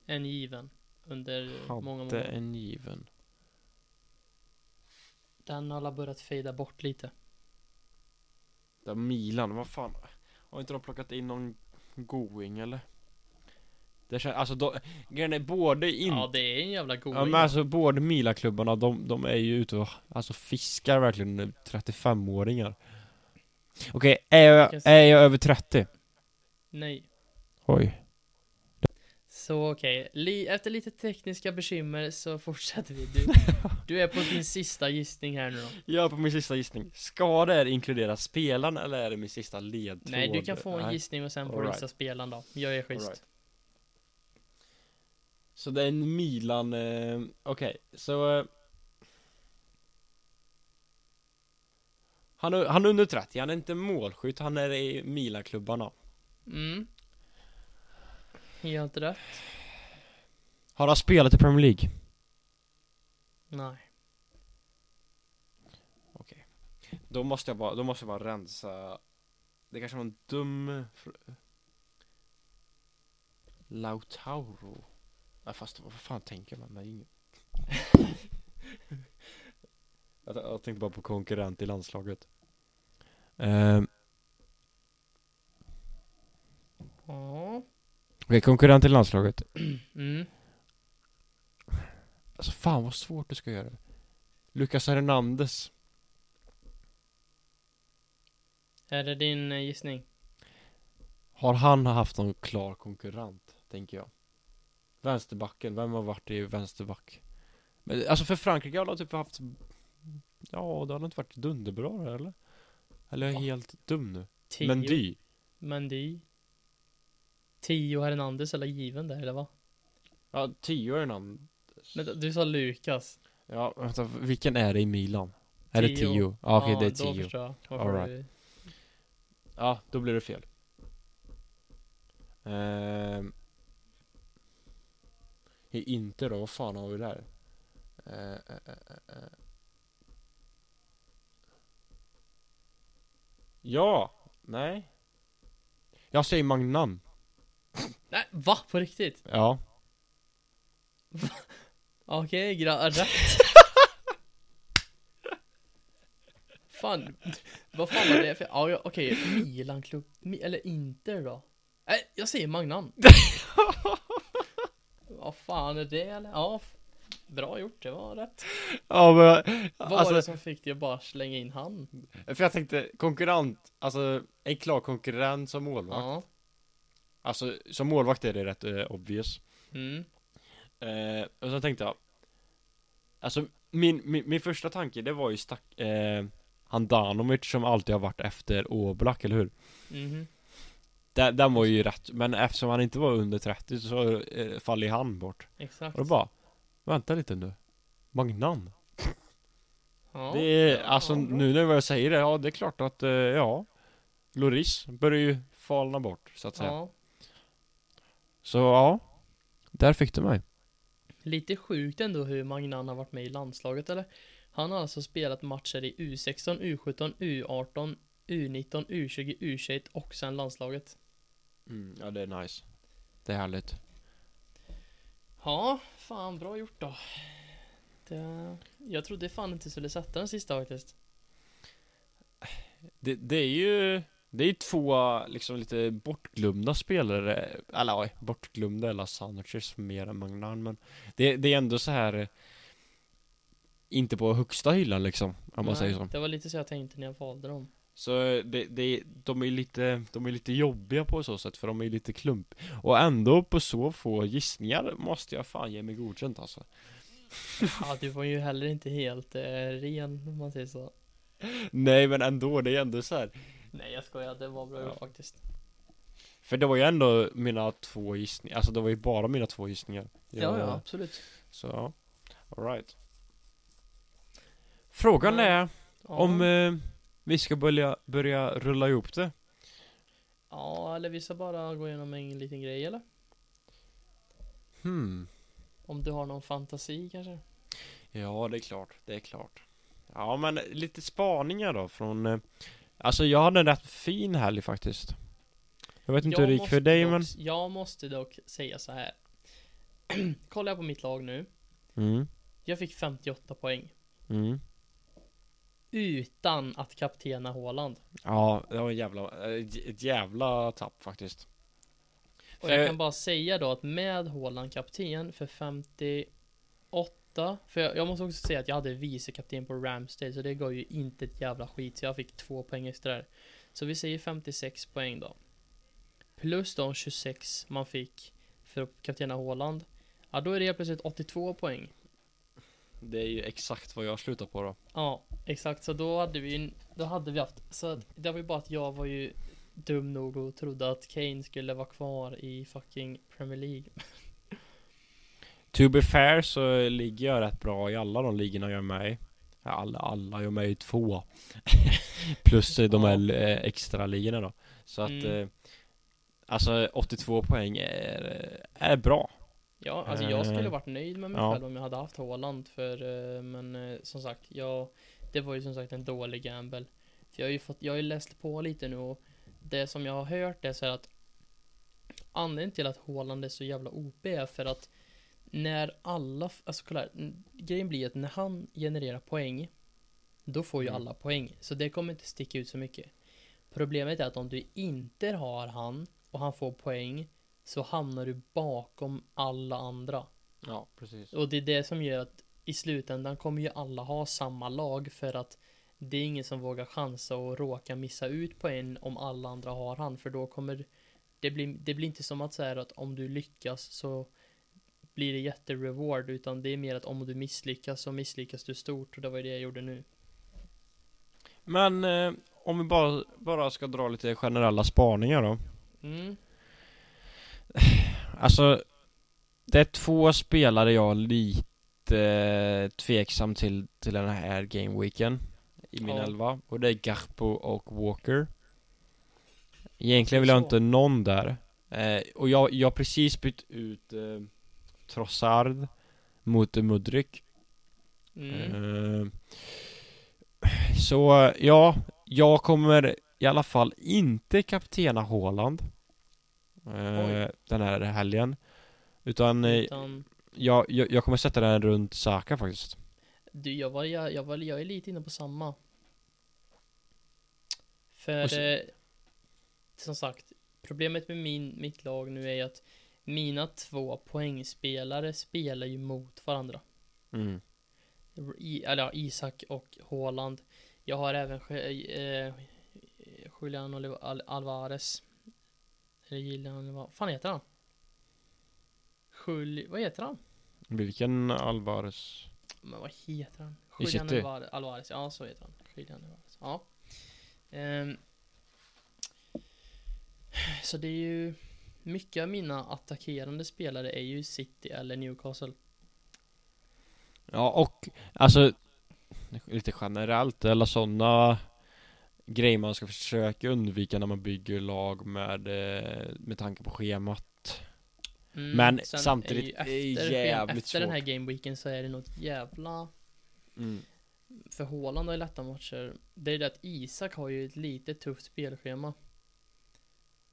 en given under många Hade månader. en given Den har alla börjat fejda bort lite. Där Milan, vad fan Har inte de plockat in någon going eller? Det känns, alltså då, grejen är både in Ja, det är en jävla god Ja men alltså båda Milan-klubbarna, de, de är ju ute och alltså fiskar verkligen 35-åringar Okej, är, jag, är jag över 30? Nej. Oj Så okej, Li- efter lite tekniska bekymmer så fortsätter vi. Du, du är på din sista gissning här nu då. Jag är på min sista gissning Ska det här inkludera spelaren eller är det min sista ledtråd? Nej, du kan få en Nej. gissning och sen får All du right. gissa spelaren då. Jag är schysst. Right. Så det är en Milan, eh, okej, så eh, han, han är under 30, han är inte målskytt, han är i Milan-klubbarna Mm. Helt rätt. Har han spelat i Premier League? Nej. Okej Då måste jag bara, då måste jag bara rensa Det kanske var en dum fr- Lautauro Nej fast vad fan tänker man? Nej, ingen... jag, jag tänkte bara på konkurrent i landslaget Ehm, Ja. Okej, konkurrent i landslaget Mm. Alltså fan vad svårt det ska göra Lucas Hernandez Är det din eh, gissning? Har han haft någon klar konkurrent, tänker jag? Vänsterbacken, vem har varit i vänsterback? Men alltså för Frankrike har de typ haft Ja, det har inte varit dunderbra eller? Eller är jag Ja. helt dum nu? Tio. Mendy Mendy. Tio Hernandez eller given där eller vad? Ja, tio namn Men du sa Lukas. Ja, vänta, vilken är det i Milan? Är det Tio. Ja, okej det är Då tio förstår jag. All right. Ja, då blir det fel Ehm inte då, vad fan har vi där? Eh, eh, eh, eh, eh. Ja! Nej Jag säger Magnan Nej, va? På riktigt? Ja Okej, gra- rätt. fan, vad fan var det för, ja, ja okej, Milan-klubb, Mi- eller Inter då? Nej, jag säger Magnan. vad fan är det eller? Ja, bra gjort, det var rätt. Ja men Vad var alltså, det som fick dig att bara slänga in han? För jag tänkte konkurrent, alltså en klar konkurrent som målvakt Ja. Alltså som målvakt är det rätt eh, obvious Mm. Eh, och så tänkte jag Alltså min, min, min första tanke det var ju stack, eh, Handanovic som alltid har varit efter Oblak, eller hur? Mhm. Den, den var ju rätt, men eftersom han inte var under 30 så eh, faller han bort Exakt. Och då bara Vänta lite nu Magnan Ja. Det är, Ja, alltså bra. nu när jag säger det, ja det är klart att, eh, ja Loris börjar ju falna bort så att säga Ja. Så ja Där fick du mig Lite sjukt ändå hur Magnan har varit med i landslaget eller? Han har alltså spelat matcher i U16, U17, U18, U19, U20, U21 och sen landslaget. mm, Ja det är nice Det är härligt Ja, fan bra gjort då. Det, jag trodde fan inte skulle sätta den sista faktiskt. Det, det är ju Det är ju två liksom lite bortglömda spelare. Eller ja, bortglömda eller Sanchez mer än Magnan men det, det är ändå så här Inte på högsta hyllan liksom Om man Nej, säger så. Det var lite så jag tänkte när jag valde dem. Så det, det, de är lite De är lite jobbiga på så sätt för de är lite klump. Och ändå på så få gissningar måste jag fan ge mig godkänt alltså. Ja, du var ju heller inte helt eh, ren om man säger så. Nej men ändå, det är ändå så här Nej jag skojar, det var bra Ja. faktiskt. För det var ju ändå mina två gissningar Alltså det var ju bara mina två gissningar Ja, ja, absolut. Så ja, alright Frågan Men- är Ja. om eh, vi ska börja, börja rulla ihop det Ja, eller vi ska bara gå igenom en liten grej eller? Hmm Om du har någon fantasi kanske? Ja, det är klart, det är klart Ja men lite spaningar då från eh, Alltså jag hade en rätt fin helg faktiskt Jag vet inte hur det gick för dig dock, men Jag måste dock säga så här. Kollar jag på mitt lag nu. mm, Jag fick 58 poäng. mm, utan att kaptena Haaland. Ja, det var en jävla, ett jävla tapp faktiskt. Och jag kan bara säga då att med Haaland kapten för 58 För jag, jag måste också säga att jag hade vice kapten på Ramsdale så det gav ju inte ett jävla skit så jag fick två poäng extra där. Så vi säger 56 poäng då. Plus de 26 man fick för att kaptena Haaland. Ja då är det helt plötsligt 82 poäng. Det är ju exakt vad jag slutar på då. Ja, exakt. Så då hade vi Då hade vi haft Så det var ju bara att jag var ju Dum nog och trodde att Kane skulle vara kvar i fucking Premier League. To be fair så ligger jag rätt bra i alla de ligorna jag är med i. Alla, alla, jag är med i två. Plus eh, de här eh, extra ligorna då. Så att Mm. eh, Alltså 82 poäng är, är bra. Ja, alltså jag skulle Eh, varit nöjd med mig ja. själv om jag hade haft Haaland för eh, Men eh, som sagt, jag Det var ju som sagt en dålig gamble. För jag har ju fått, jag har ju läst på lite nu och Det som jag har hört är så här att Anledningen till att Haaland är så jävla OP är för att När alla, alltså kolla här, Grejen blir att när han genererar poäng Då får ju Mm. alla poäng. Så det kommer inte sticka ut så mycket. Problemet är att om du inte har han och han får poäng så hamnar du bakom alla andra. Ja, precis. Och det är det som gör att i slutändan kommer ju alla ha samma lag för att det är ingen som vågar chansa och råka missa ut på en om alla andra har han för då kommer det blir, det blir inte som att säga att om du lyckas så blir det jättereward utan det är mer att om du misslyckas så misslyckas du stort och det var ju det jag gjorde nu. Men eh, om vi bara, bara ska dra lite generella spaningar då. Mm. Alltså Det är två spelare jag lite eh, tveksam till till den här gameweeken I min Ja. elva Och det är Garpo och Walker Egentligen vill jag inte någon där eh, Och jag, jag har precis bytt ut eh, Trossard Mot Mudryk Mm. Eh, Så ja, jag kommer i alla fall inte kaptena Haaland eh. Den här helgen Utan eh, Utan, jag, jag, jag kommer sätta den runt Saka faktiskt du, jag var, jag, jag var, jag är lite inne på samma. För, så- eh, som sagt, problemet med min, mitt lag nu är att mina två poängspelare spelar ju mot varandra. mm. I, eller ja, Isak och Haaland. Jag har även eh, Julian Al Alvarez. Eller Julian, vad fan heter han? Juli, vad heter han? Vilken Alvarez? Men vad heter han? Julian? Alvarez, Alvarez, ja så heter han. Julian Alvarez, ja. Ehm. så det är ju mycket av mina attackerande spelare är ju City eller Newcastle. Ja och alltså Lite generellt eller sådana Grejer man ska försöka undvika när man bygger lag med eh, Med tanke på schemat Mm, Men samtidigt, är är ju efter, jävligt Efter den här svårt. gameweeken så är det något jävla mm. För Haaland har ju lätta matcher. Det är det att Isak har ju ett lite tufft spelschema.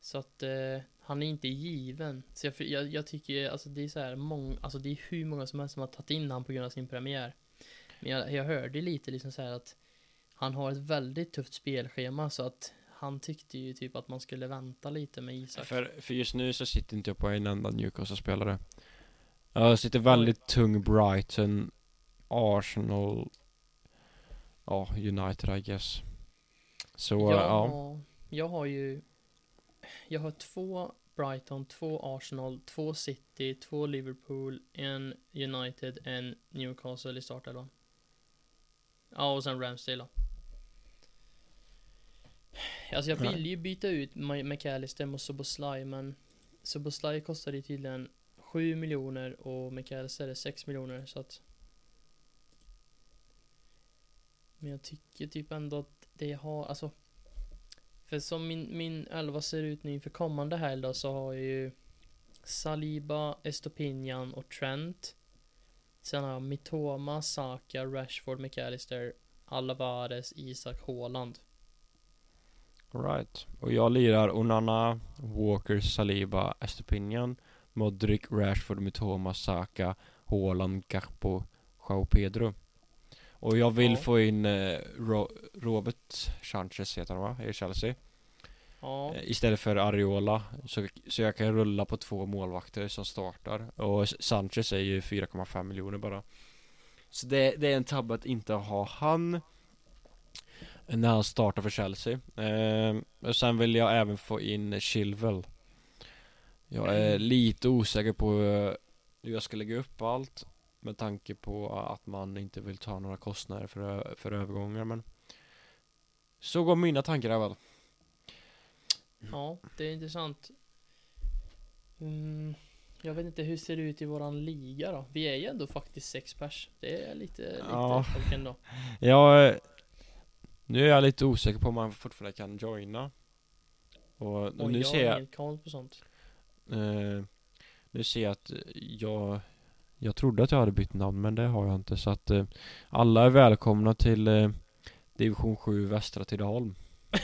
Så att eh, han är inte given. Så jag, jag, jag tycker alltså det är så här många, alltså det är hur många som helst som har tagit in han på grund av sin premiär. Men jag, jag hörde lite liksom så här att han har ett väldigt tufft spelschema så att han tyckte ju typ att man skulle vänta lite med Isak. För, för just nu så sitter inte jag på en enda Newcastle-spelare Jag sitter väldigt tung Brighton Arsenal Ja, United I guess Så ja, har- jag har ju Jag har två Brighton, två Arsenal, två City, två Liverpool, en United, en Newcastle i startelvan. Ja, och sen Ramsdale då. Alltså jag Ja. ville ju byta ut McAllister mot Soboslaj men Soboslaj kostade ju tydligen 7 miljoner och McAllister är 6 miljoner så att Men jag tycker typ ändå att det har, alltså för som min, min elva ser ut nu inför kommande helg då så har jag ju Saliba, Estopinian och Trent. Sen har jag Mitoma, Saka, Rashford, McAllister Alvarez, Isak, Haaland. Right. Och jag lirar Onana, Walker, Saliba, Estopinian, Modric, Rashford, Mitoma, Saka Haaland, Garpo, Jao Pedro. Och jag vill Ja. få in eh, Ro- Robert Sanchez heter han va? I Chelsea. Ja, Eh, Istället för Ariola. Så, så jag kan rulla på två målvakter som startar. Och Sanchez är ju 4,5 miljoner bara. Så det, det är en tabbe att inte ha han. När han startar för Chelsea. Eh, och sen vill jag även få in Chilwell. Jag är Mm. lite osäker på eh, hur jag ska lägga upp allt. Med tanke på att man inte vill ta några kostnader för, för övergångar men Så går mina tankar här väl. ja, det är intressant. Mm, jag vet inte, hur ser det ut i våran liga då? Vi är ju ändå faktiskt sex pers. Det är lite, lite Ja. folk ändå. Ja, nu är jag lite osäker på om man fortfarande kan joina. Och, och nu jag ser har jag, ingen koll på sånt. eh, nu ser jag att jag, jag trodde att jag hade bytt namn men det har jag inte så att eh, alla är välkomna till eh, Division 7 Västra Tidaholm.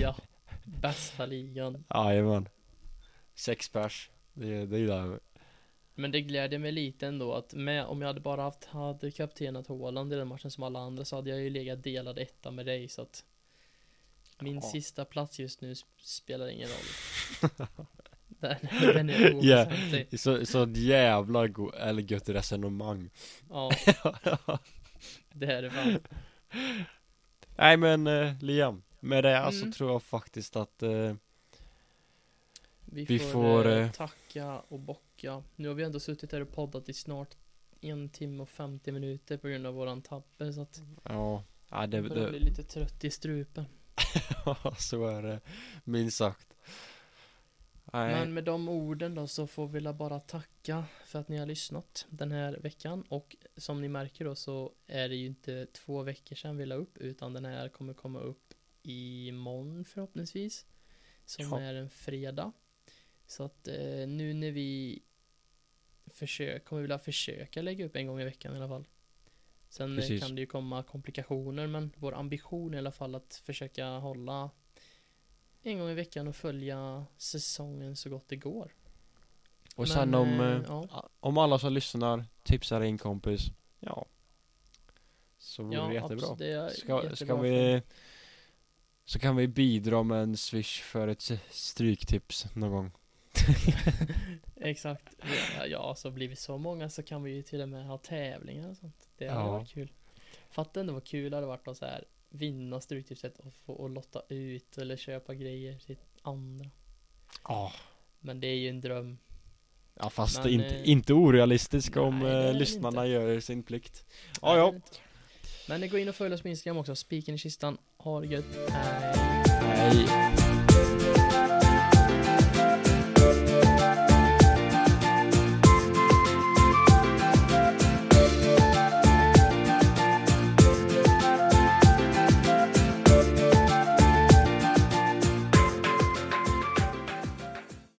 Ja, bästa ligan. Jajamän. Sex pers. Det, det gillar jag. Men det gläder mig lite ändå att med, om jag hade bara haft, hade kaptenat Haaland i den matchen som alla andra så hade jag ju legat delad etta med dig så att Min Ja. sista plats just nu sp- spelar ingen roll. den, den är Ja. oväsentlig. Så, så jävla go- eller gött resonemang. Ja, det är det fan. Nej men eh, Liam, med det här Mm. så tror jag faktiskt att eh, Vi, Vi får, får, eh, eh, tacka och bocka. Nu har vi ändå suttit här och poddat i snart en timme och 50 minuter på grund av våran tabbe så att ja, ja det, det, bli lite trött i strupen. så är det minst sagt. Nej, Men med de orden då så får vi bara tacka för att ni har lyssnat den här veckan och som ni märker då så är det ju inte två veckor sedan vi la upp utan den här kommer komma upp imorgon förhoppningsvis som Ja. är en fredag så att eh, nu när vi försöker, kommer vi vilja försöka lägga upp en gång i veckan i alla fall sen Precis. kan det ju komma komplikationer men vår ambition i alla fall att försöka hålla en gång i veckan och följa säsongen så gott det går. och men, sen om, eh, eh, ja. om alla som lyssnar tipsar en kompis, ja. Så vore Ja, det jättebra. det är Ska, jättebra ska vi Så kan vi bidra med en swish för ett stryktips någon gång. Exakt. Ja, ja, så blir vi så många så kan vi ju till och med ha tävlingar och sånt. Det hade Ja. varit kul. Fatta ändå vad kul det hade varit att så här vinna Stryktipset och få och lotta ut eller köpa grejer till andra. Ja. Men det är ju en dröm. Ja fast Men, inte, eh, inte orealistisk om nej, är eh, lyssnarna inte. gör sin plikt. Ja ja. Men gå in och följ oss på Instagram också. Spiken i kistan. Ha det gött. Hej. Nej.